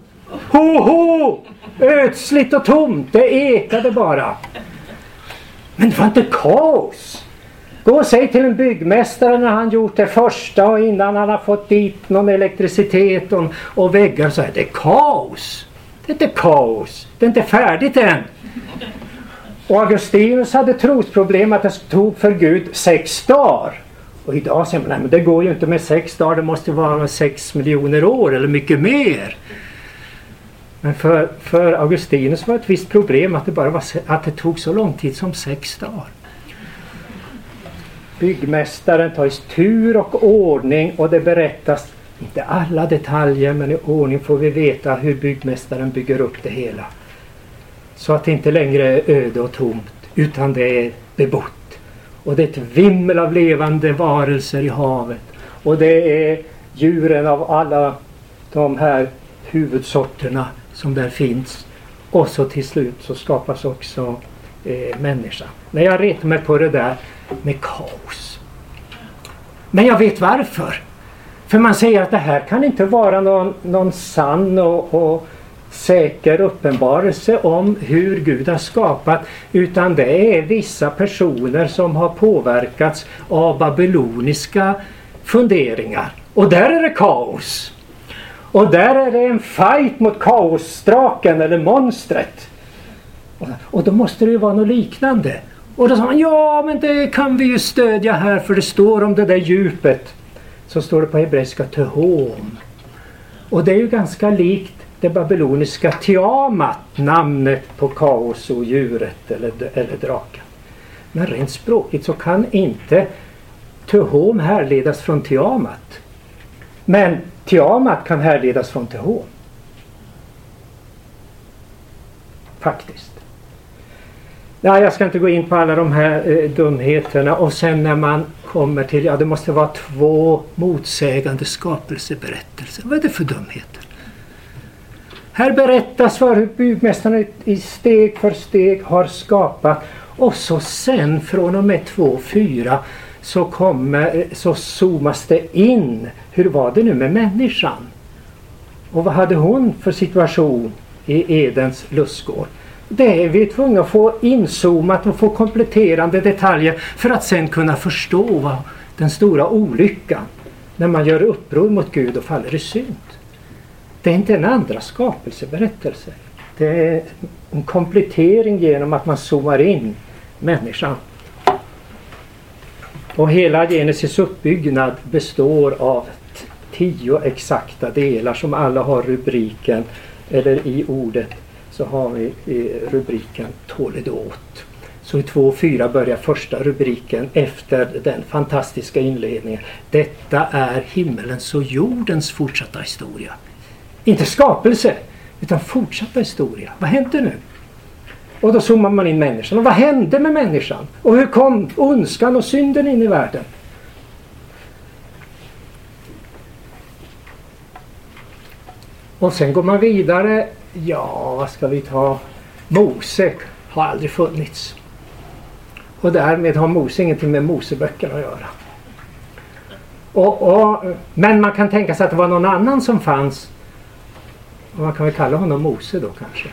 B: Ho, ho! Ödsligt och tomt. Det ekade bara. Men det var inte kaos. Gå och säg till en byggmästare när han gjort det första och innan han har fått dit någon elektricitet och, och väggar så är det kaos. Det är inte kaos. Det är inte färdigt än. Och Augustinus hade trosproblem att det tog för Gud sex dagar. Och idag säger man nej men det går ju inte med sex dagar. Det måste vara sex miljoner år eller mycket mer. Men för, för Augustinus var det ett visst problem att det, bara var, att det tog så lång tid som sex dagar. Byggmästaren tar i tur och ordning och det berättas, inte alla detaljer men i ordning får vi veta hur byggmästaren bygger upp det hela. Så att det inte längre är öde och tomt utan det är bebott. Och det är ett vimmel av levande varelser i havet. Och det är djuren av alla de här huvudsorterna som där finns. Och så till slut så skapas också eh, människa. När jag retar mig på det där med kaos. Men jag vet varför. För man säger att det här kan inte vara någon, någon sann och, och säker uppenbarelse om hur Gud har skapat utan det är vissa personer som har påverkats av babyloniska funderingar. Och där är det kaos. Och där är det en fight mot kaosdraken eller monstret. Och då måste det ju vara något liknande. Och då sa han, ja men det kan vi ju stödja här för det står om det där djupet. Så står det på hebreiska tehom. Och det är ju ganska likt det babyloniska Tiamat, namnet på kaosodjuret eller, eller draken. Men rent språkligt så kan inte Tehom härledas från Tiamat. Men Tiamat kan härledas från Tehom. Faktiskt. Nej, jag ska inte gå in på alla de här eh, dumheterna och sen när man kommer till, ja det måste vara två motsägande skapelseberättelser. Vad är det för dumheter? Här berättas vad hur byggmästaren i steg för steg har skapat och så sen från och med 2.4 så, kommer, så zoomas det in. Hur var det nu med människan? Och vad hade hon för situation i Edens lustgård? Det är vi tvungna att få inzoomat och få kompletterande detaljer för att sen kunna förstå den stora olyckan när man gör uppror mot Gud och faller i synd. Det är inte en andra skapelseberättelse. Det är en komplettering genom att man zoomar in människan. Och hela Genesis uppbyggnad består av tio exakta delar som alla har rubriken, eller i ordet så har vi rubriken Toledot. Så i 2.4 börjar första rubriken efter den fantastiska inledningen. Detta är himmelens och jordens fortsatta historia. Inte skapelse, utan fortsatta historia. Vad händer nu? Och då zoomar man in människan. Och vad hände med människan? Och hur kom ondskan och synden in i världen? Och sen går man vidare. Ja, vad ska vi ta? Mose har aldrig funnits. Och därmed har Mose ingenting med Moseböckerna att göra. Och, och, men man kan tänka sig att det var någon annan som fanns man kan väl kalla honom Mose då kanske.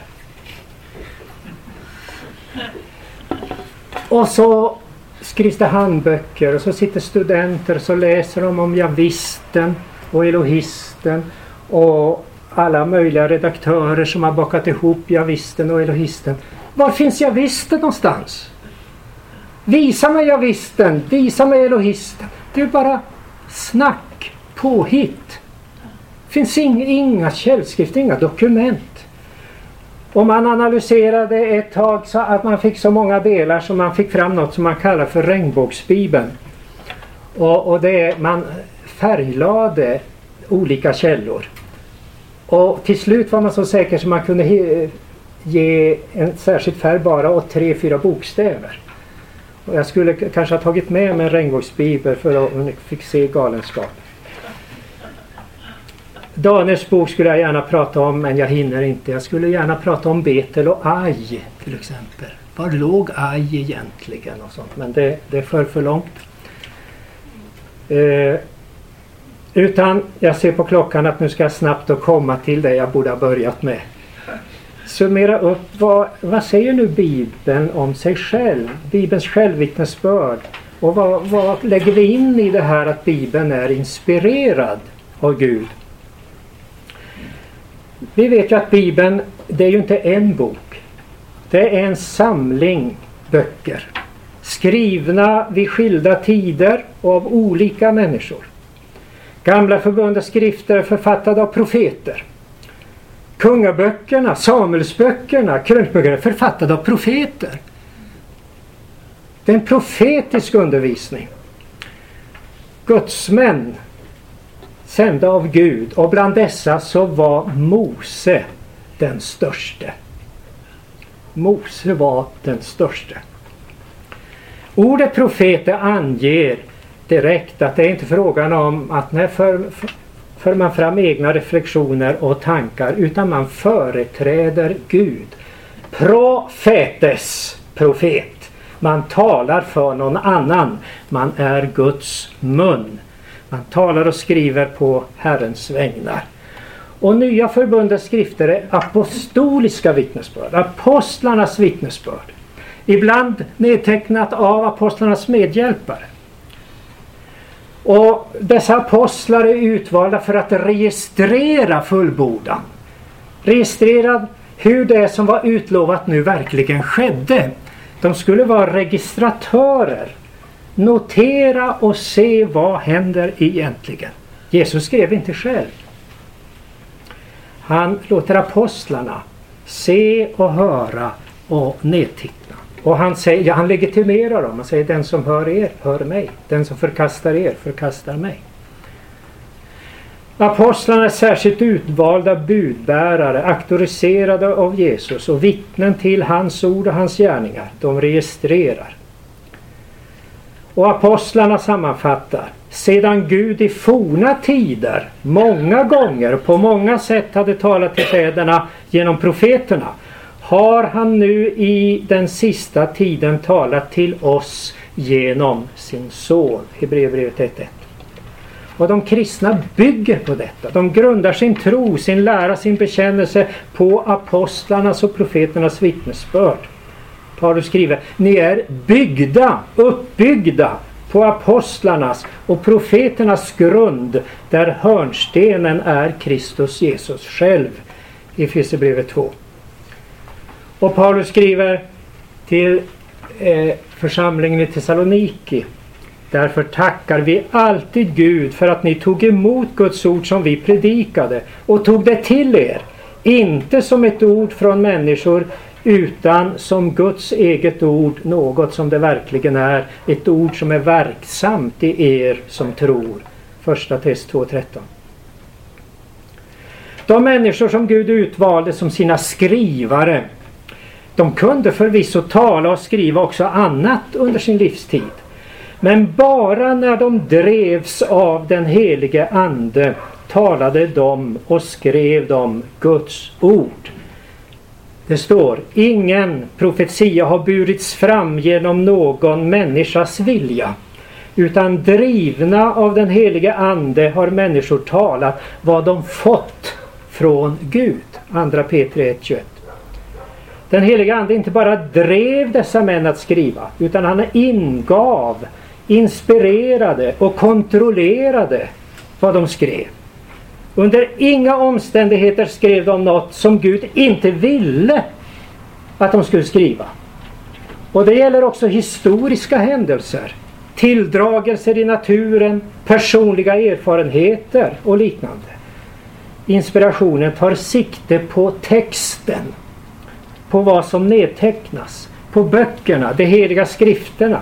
B: Och så skrivs det handböcker och så sitter studenter och så läser de om javisten och elohisten och alla möjliga redaktörer som har bakat ihop javisten och elohisten. Var finns javisten någonstans? Visa mig javisten, visa mig elohisten. Det är bara snack, påhitt Det finns inga källskrifter, inga dokument. Och man analyserade ett tag så att man fick så många delar så man fick fram något som man kallar för regnbågsbibeln. Och, och det man färglade olika källor. Och till slut var man så säker så man kunde ge en särskild färg bara åt tre, fyra bokstäver. Och jag skulle kanske ha tagit med mig en regnbågsbibel för att fick se galenskapen. Daniels bok skulle jag gärna prata om men jag hinner inte. Jag skulle gärna prata om Betel och Aj till exempel. Var låg Aj egentligen? och sånt Men det, det för för långt. Eh, utan jag ser på klockan att nu ska jag snabbt och komma till det jag borde ha börjat med. Summera upp vad, vad säger nu Bibeln om sig själv? Bibelns självvittnesbörd. Och vad, vad lägger vi in i det här att Bibeln är inspirerad av Gud? Vi vet ju att Bibeln, det är ju inte en bok. Det är en samling böcker. Skrivna vid skilda tider och av olika människor. Gamla förbundets skrifter är författade av profeter. Kungaböckerna, Samuelsböckerna, krönikböckerna är författade av profeter. Det är en profetisk undervisning. Gudsmän sända av Gud och bland dessa så var Mose den störste. Mose var den störste. Ordet profeter anger direkt att det är inte frågan om att när för, för man fram egna reflektioner och tankar utan man företräder Gud. Profetes, profet. Man talar för någon annan. Man är Guds mun. Man talar och skriver på Herrens vägnar. Och Nya förbundets skrifter är apostoliska vittnesbörd, apostlarnas vittnesbörd. Ibland nedtecknat av apostlarnas medhjälpare. Och dessa apostlar är utvalda för att registrera fullbordan. Registrera hur det som var utlovat nu verkligen skedde. De skulle vara registratörer. Notera och se vad händer egentligen. Jesus skrev inte själv. Han låter apostlarna se och höra och nedtitta. Och han, säger, ja, han legitimerar dem. Han säger den som hör er, hör mig. Den som förkastar er, förkastar mig. Apostlarna är särskilt utvalda budbärare, auktoriserade av Jesus och vittnen till hans ord och hans gärningar. De registrerar. Och apostlarna sammanfattar. Sedan Gud i forna tider många gånger på många sätt hade talat till fäderna genom profeterna har han nu i den sista tiden talat till oss genom sin son. Hebreerbrevet 1.1. Och de kristna bygger på detta. De grundar sin tro, sin lära, sin bekännelse på apostlarnas och profeternas vittnesbörd. Paulus skriver, ni är byggda, uppbyggda på apostlarnas och profeternas grund där hörnstenen är Kristus Jesus själv. I Efesierbrevet 2. Och Paulus skriver till eh, församlingen i Thessaloniki. Därför tackar vi alltid Gud för att ni tog emot Guds ord som vi predikade och tog det till er. Inte som ett ord från människor utan som Guds eget ord, något som det verkligen är. Ett ord som är verksamt i er som tror. Första test 2.13. De människor som Gud utvalde som sina skrivare de kunde förvisso tala och skriva också annat under sin livstid. Men bara när de drevs av den helige Ande talade de och skrev de Guds ord. Det står ingen profetia har burits fram genom någon människas vilja utan drivna av den helige Ande har människor talat vad de fått från Gud. Andra Petrus 1.21 den heliga Ande inte bara drev dessa män att skriva utan han ingav, inspirerade och kontrollerade vad de skrev. Under inga omständigheter skrev de något som Gud inte ville att de skulle skriva. Och det gäller också historiska händelser, tilldragelser i naturen, personliga erfarenheter och liknande. Inspirationen tar sikte på texten på vad som nedtecknas, på böckerna, de heliga skrifterna.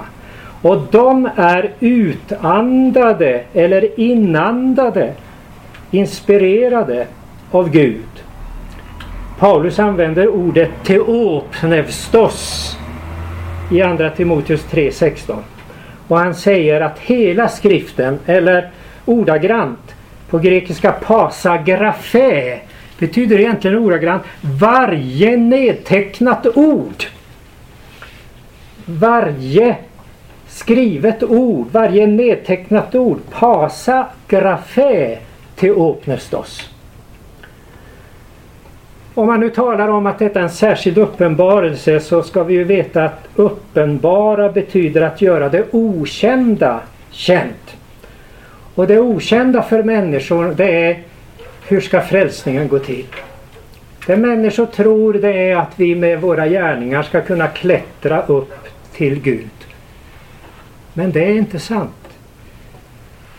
B: Och de är utandade eller inandade, inspirerade av Gud. Paulus använder ordet teopnevstos i andra Timoteus 3.16. Och han säger att hela skriften, eller ordagrant på grekiska pasagrafé, betyder egentligen ordagrant varje nedtecknat ord. Varje skrivet ord, varje nedtecknat ord. pasagrafe, teopnestos. Om man nu talar om att detta är en särskild uppenbarelse så ska vi ju veta att uppenbara betyder att göra det okända känt. Och det okända för människor det är hur ska frälsningen gå till? Det människor tror det är att vi med våra gärningar ska kunna klättra upp till Gud. Men det är inte sant.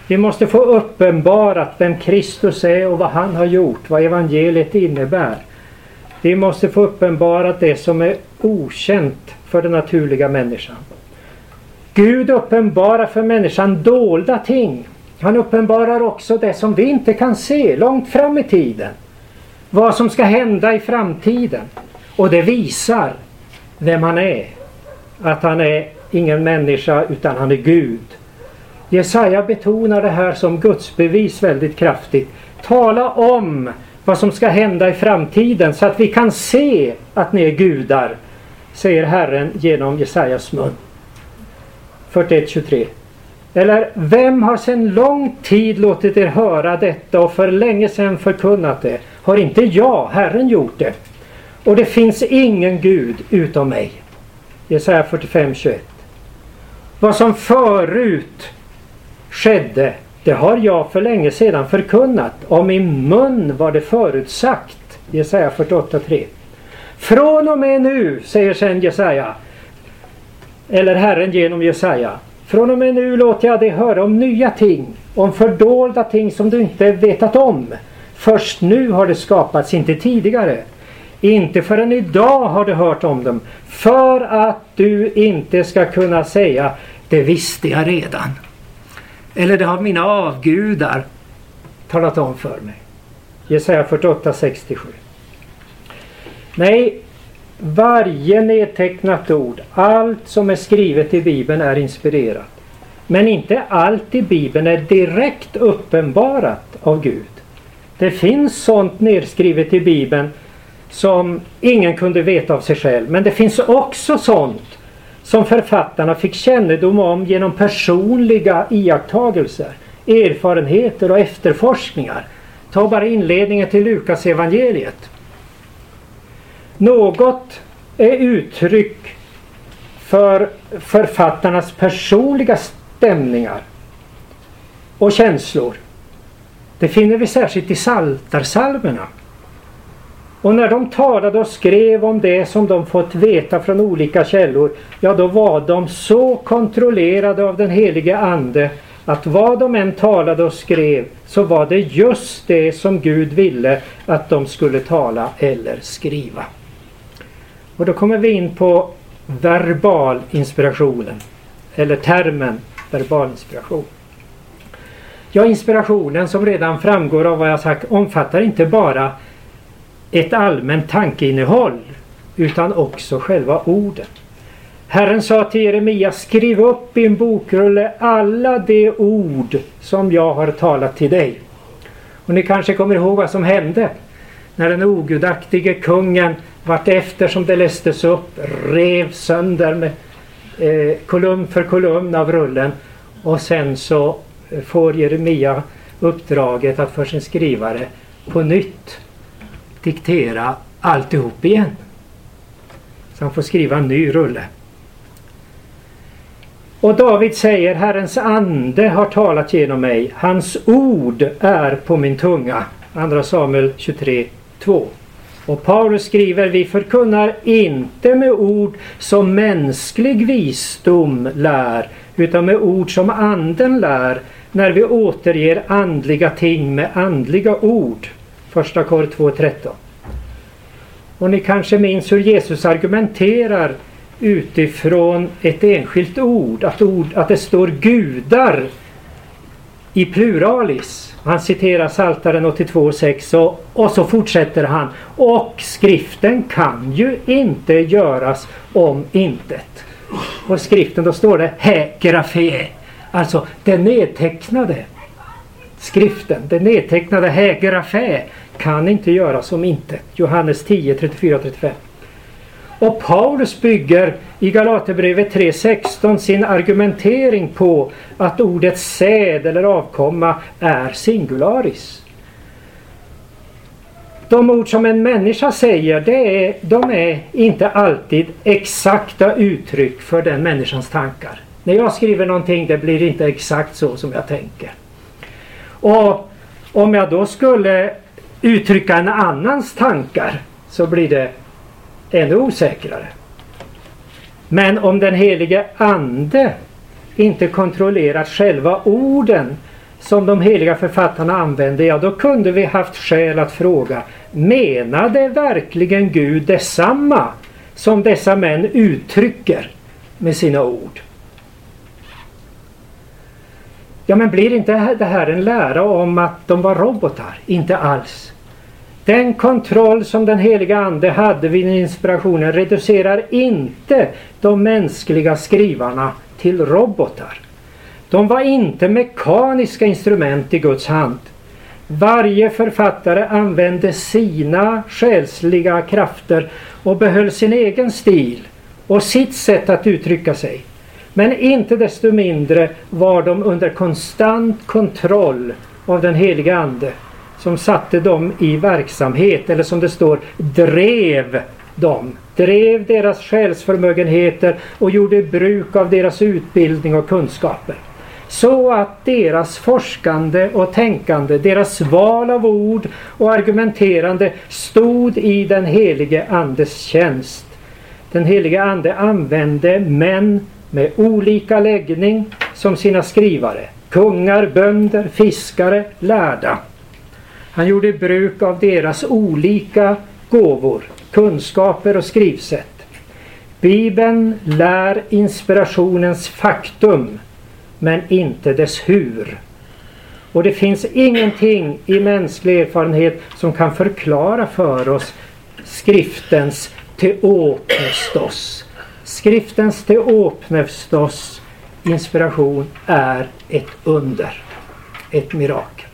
B: Vi måste få uppenbarat vem Kristus är och vad han har gjort, vad evangeliet innebär. Vi måste få uppenbarat det som är okänt för den naturliga människan. Gud uppenbarar för människan dolda ting han uppenbarar också det som vi inte kan se långt fram i tiden. Vad som ska hända i framtiden. Och det visar vem han är. Att han är ingen människa utan han är Gud. Jesaja betonar det här som Guds bevis väldigt kraftigt. Tala om vad som ska hända i framtiden så att vi kan se att ni är gudar. Säger Herren genom Jesajas mun. 41.23 Eller vem har sedan lång tid låtit er höra detta och för länge sedan förkunnat det? Har inte jag, Herren, gjort det? Och det finns ingen Gud utom mig. Jesaja 45, 21. Vad som förut skedde, det har jag för länge sedan förkunnat. Om min mun var det förutsagt. Jesaja 48.3. Från och med nu, säger sen Jesaja, eller Herren genom Jesaja. Från och med nu låter jag dig höra om nya ting, om fördolda ting som du inte vetat om. Först nu har det skapats, inte tidigare. Inte förrän idag har du hört om dem. För att du inte ska kunna säga det visste jag redan. Eller det har mina avgudar talat om för mig. Jesaja 48, 67. Nej, varje nedtecknat ord, allt som är skrivet i Bibeln är inspirerat. Men inte allt i Bibeln är direkt uppenbarat av Gud. Det finns sånt nedskrivet i Bibeln som ingen kunde veta av sig själv. Men det finns också sånt som författarna fick kännedom om genom personliga iakttagelser, erfarenheter och efterforskningar. Ta bara inledningen till Lukas evangeliet. Något är uttryck för författarnas personliga stämningar och känslor. Det finner vi särskilt i saltarsalmerna. Och när de talade och skrev om det som de fått veta från olika källor, ja då var de så kontrollerade av den helige Ande att vad de än talade och skrev så var det just det som Gud ville att de skulle tala eller skriva. Och då kommer vi in på verbal inspirationen. Eller termen verbal inspiration. Ja, inspirationen som redan framgår av vad jag sagt omfattar inte bara ett allmänt tankeinnehåll utan också själva orden. Herren sa till Jeremia, skriv upp i en bokrulle alla de ord som jag har talat till dig. Och ni kanske kommer ihåg vad som hände när den ogudaktige kungen vart efter som det lästes upp rev sönder med eh, kolumn för kolumn av rullen och sen så eh, får Jeremia uppdraget att för sin skrivare på nytt diktera alltihop igen. Så han får skriva en ny rulle. Och David säger Herrens ande har talat genom mig. Hans ord är på min tunga. Andra Samuel 23, 2. Och Paulus skriver vi förkunnar inte med ord som mänsklig visdom lär utan med ord som anden lär när vi återger andliga ting med andliga ord. Första kor 2.13. Och ni kanske minns hur Jesus argumenterar utifrån ett enskilt ord, att, ord, att det står gudar i pluralis. Han citerar Psaltaren 82.6 och, och så fortsätter han. Och skriften kan ju inte göras om intet. Och skriften då står det Hägrafé. Alltså det nedtecknade skriften, den nedtecknade Hägrafé kan inte göras om intet. Johannes 10, 34-35. Och Paulus bygger i Galaterbrevet 3.16 sin argumentering på att ordet säd eller avkomma är singularis. De ord som en människa säger det är, de är inte alltid exakta uttryck för den människans tankar. När jag skriver någonting det blir inte exakt så som jag tänker. Och om jag då skulle uttrycka en annans tankar så blir det ännu osäkrare. Men om den helige Ande inte kontrollerat själva orden som de heliga författarna använde, ja då kunde vi haft skäl att fråga menade verkligen Gud detsamma som dessa män uttrycker med sina ord? Ja men blir inte det här en lära om att de var robotar? Inte alls. Den kontroll som den heliga Ande hade vid inspirationen reducerar inte de mänskliga skrivarna till robotar. De var inte mekaniska instrument i Guds hand. Varje författare använde sina själsliga krafter och behöll sin egen stil och sitt sätt att uttrycka sig. Men inte desto mindre var de under konstant kontroll av den heliga Ande som satte dem i verksamhet eller som det står drev dem. Drev deras själsförmögenheter och gjorde bruk av deras utbildning och kunskaper. Så att deras forskande och tänkande, deras val av ord och argumenterande stod i den helige Andes tjänst. Den helige Ande använde män med olika läggning som sina skrivare. Kungar, bönder, fiskare, lärda. Han gjorde bruk av deras olika gåvor, kunskaper och skrivsätt. Bibeln lär inspirationens faktum men inte dess hur. Och det finns ingenting i mänsklig erfarenhet som kan förklara för oss skriftens teopnestos. Skriftens teopnestos inspiration är ett under, ett mirakel.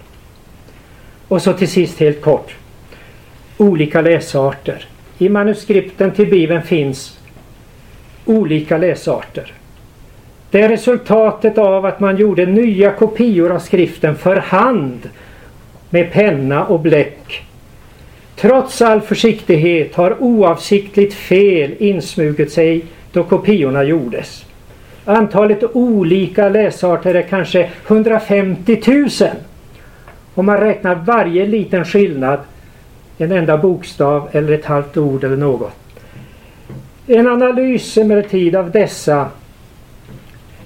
B: Och så till sist helt kort. Olika läsarter. I manuskripten till Bibeln finns olika läsarter. Det är resultatet av att man gjorde nya kopior av skriften för hand med penna och bläck. Trots all försiktighet har oavsiktligt fel insmugit sig då kopiorna gjordes. Antalet olika läsarter är kanske 150 000. Om man räknar varje liten skillnad, en enda bokstav eller ett halvt ord eller något. En analys emellertid av dessa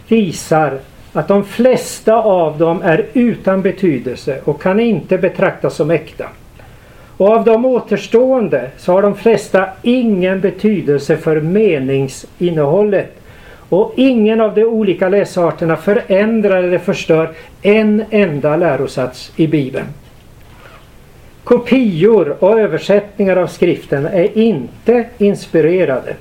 B: visar att de flesta av dem är utan betydelse och kan inte betraktas som äkta. Och av de återstående så har de flesta ingen betydelse för meningsinnehållet. Och ingen av de olika läsarterna förändrar eller förstör en enda lärosats i Bibeln. Kopior och översättningar av skriften är inte inspirerade.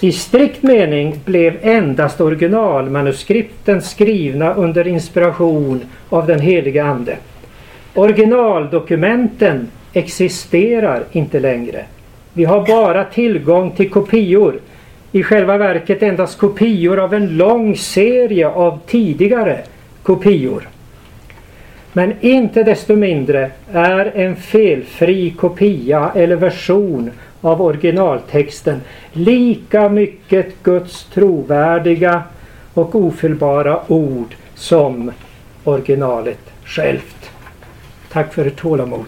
B: I strikt mening blev endast originalmanuskripten skrivna under inspiration av den heliga Ande. Originaldokumenten existerar inte längre. Vi har bara tillgång till kopior. I själva verket endast kopior av en lång serie av tidigare kopior. Men inte desto mindre är en felfri kopia eller version av originaltexten lika mycket Guds trovärdiga och ofelbara ord som originalet självt. Tack för ert tålamod.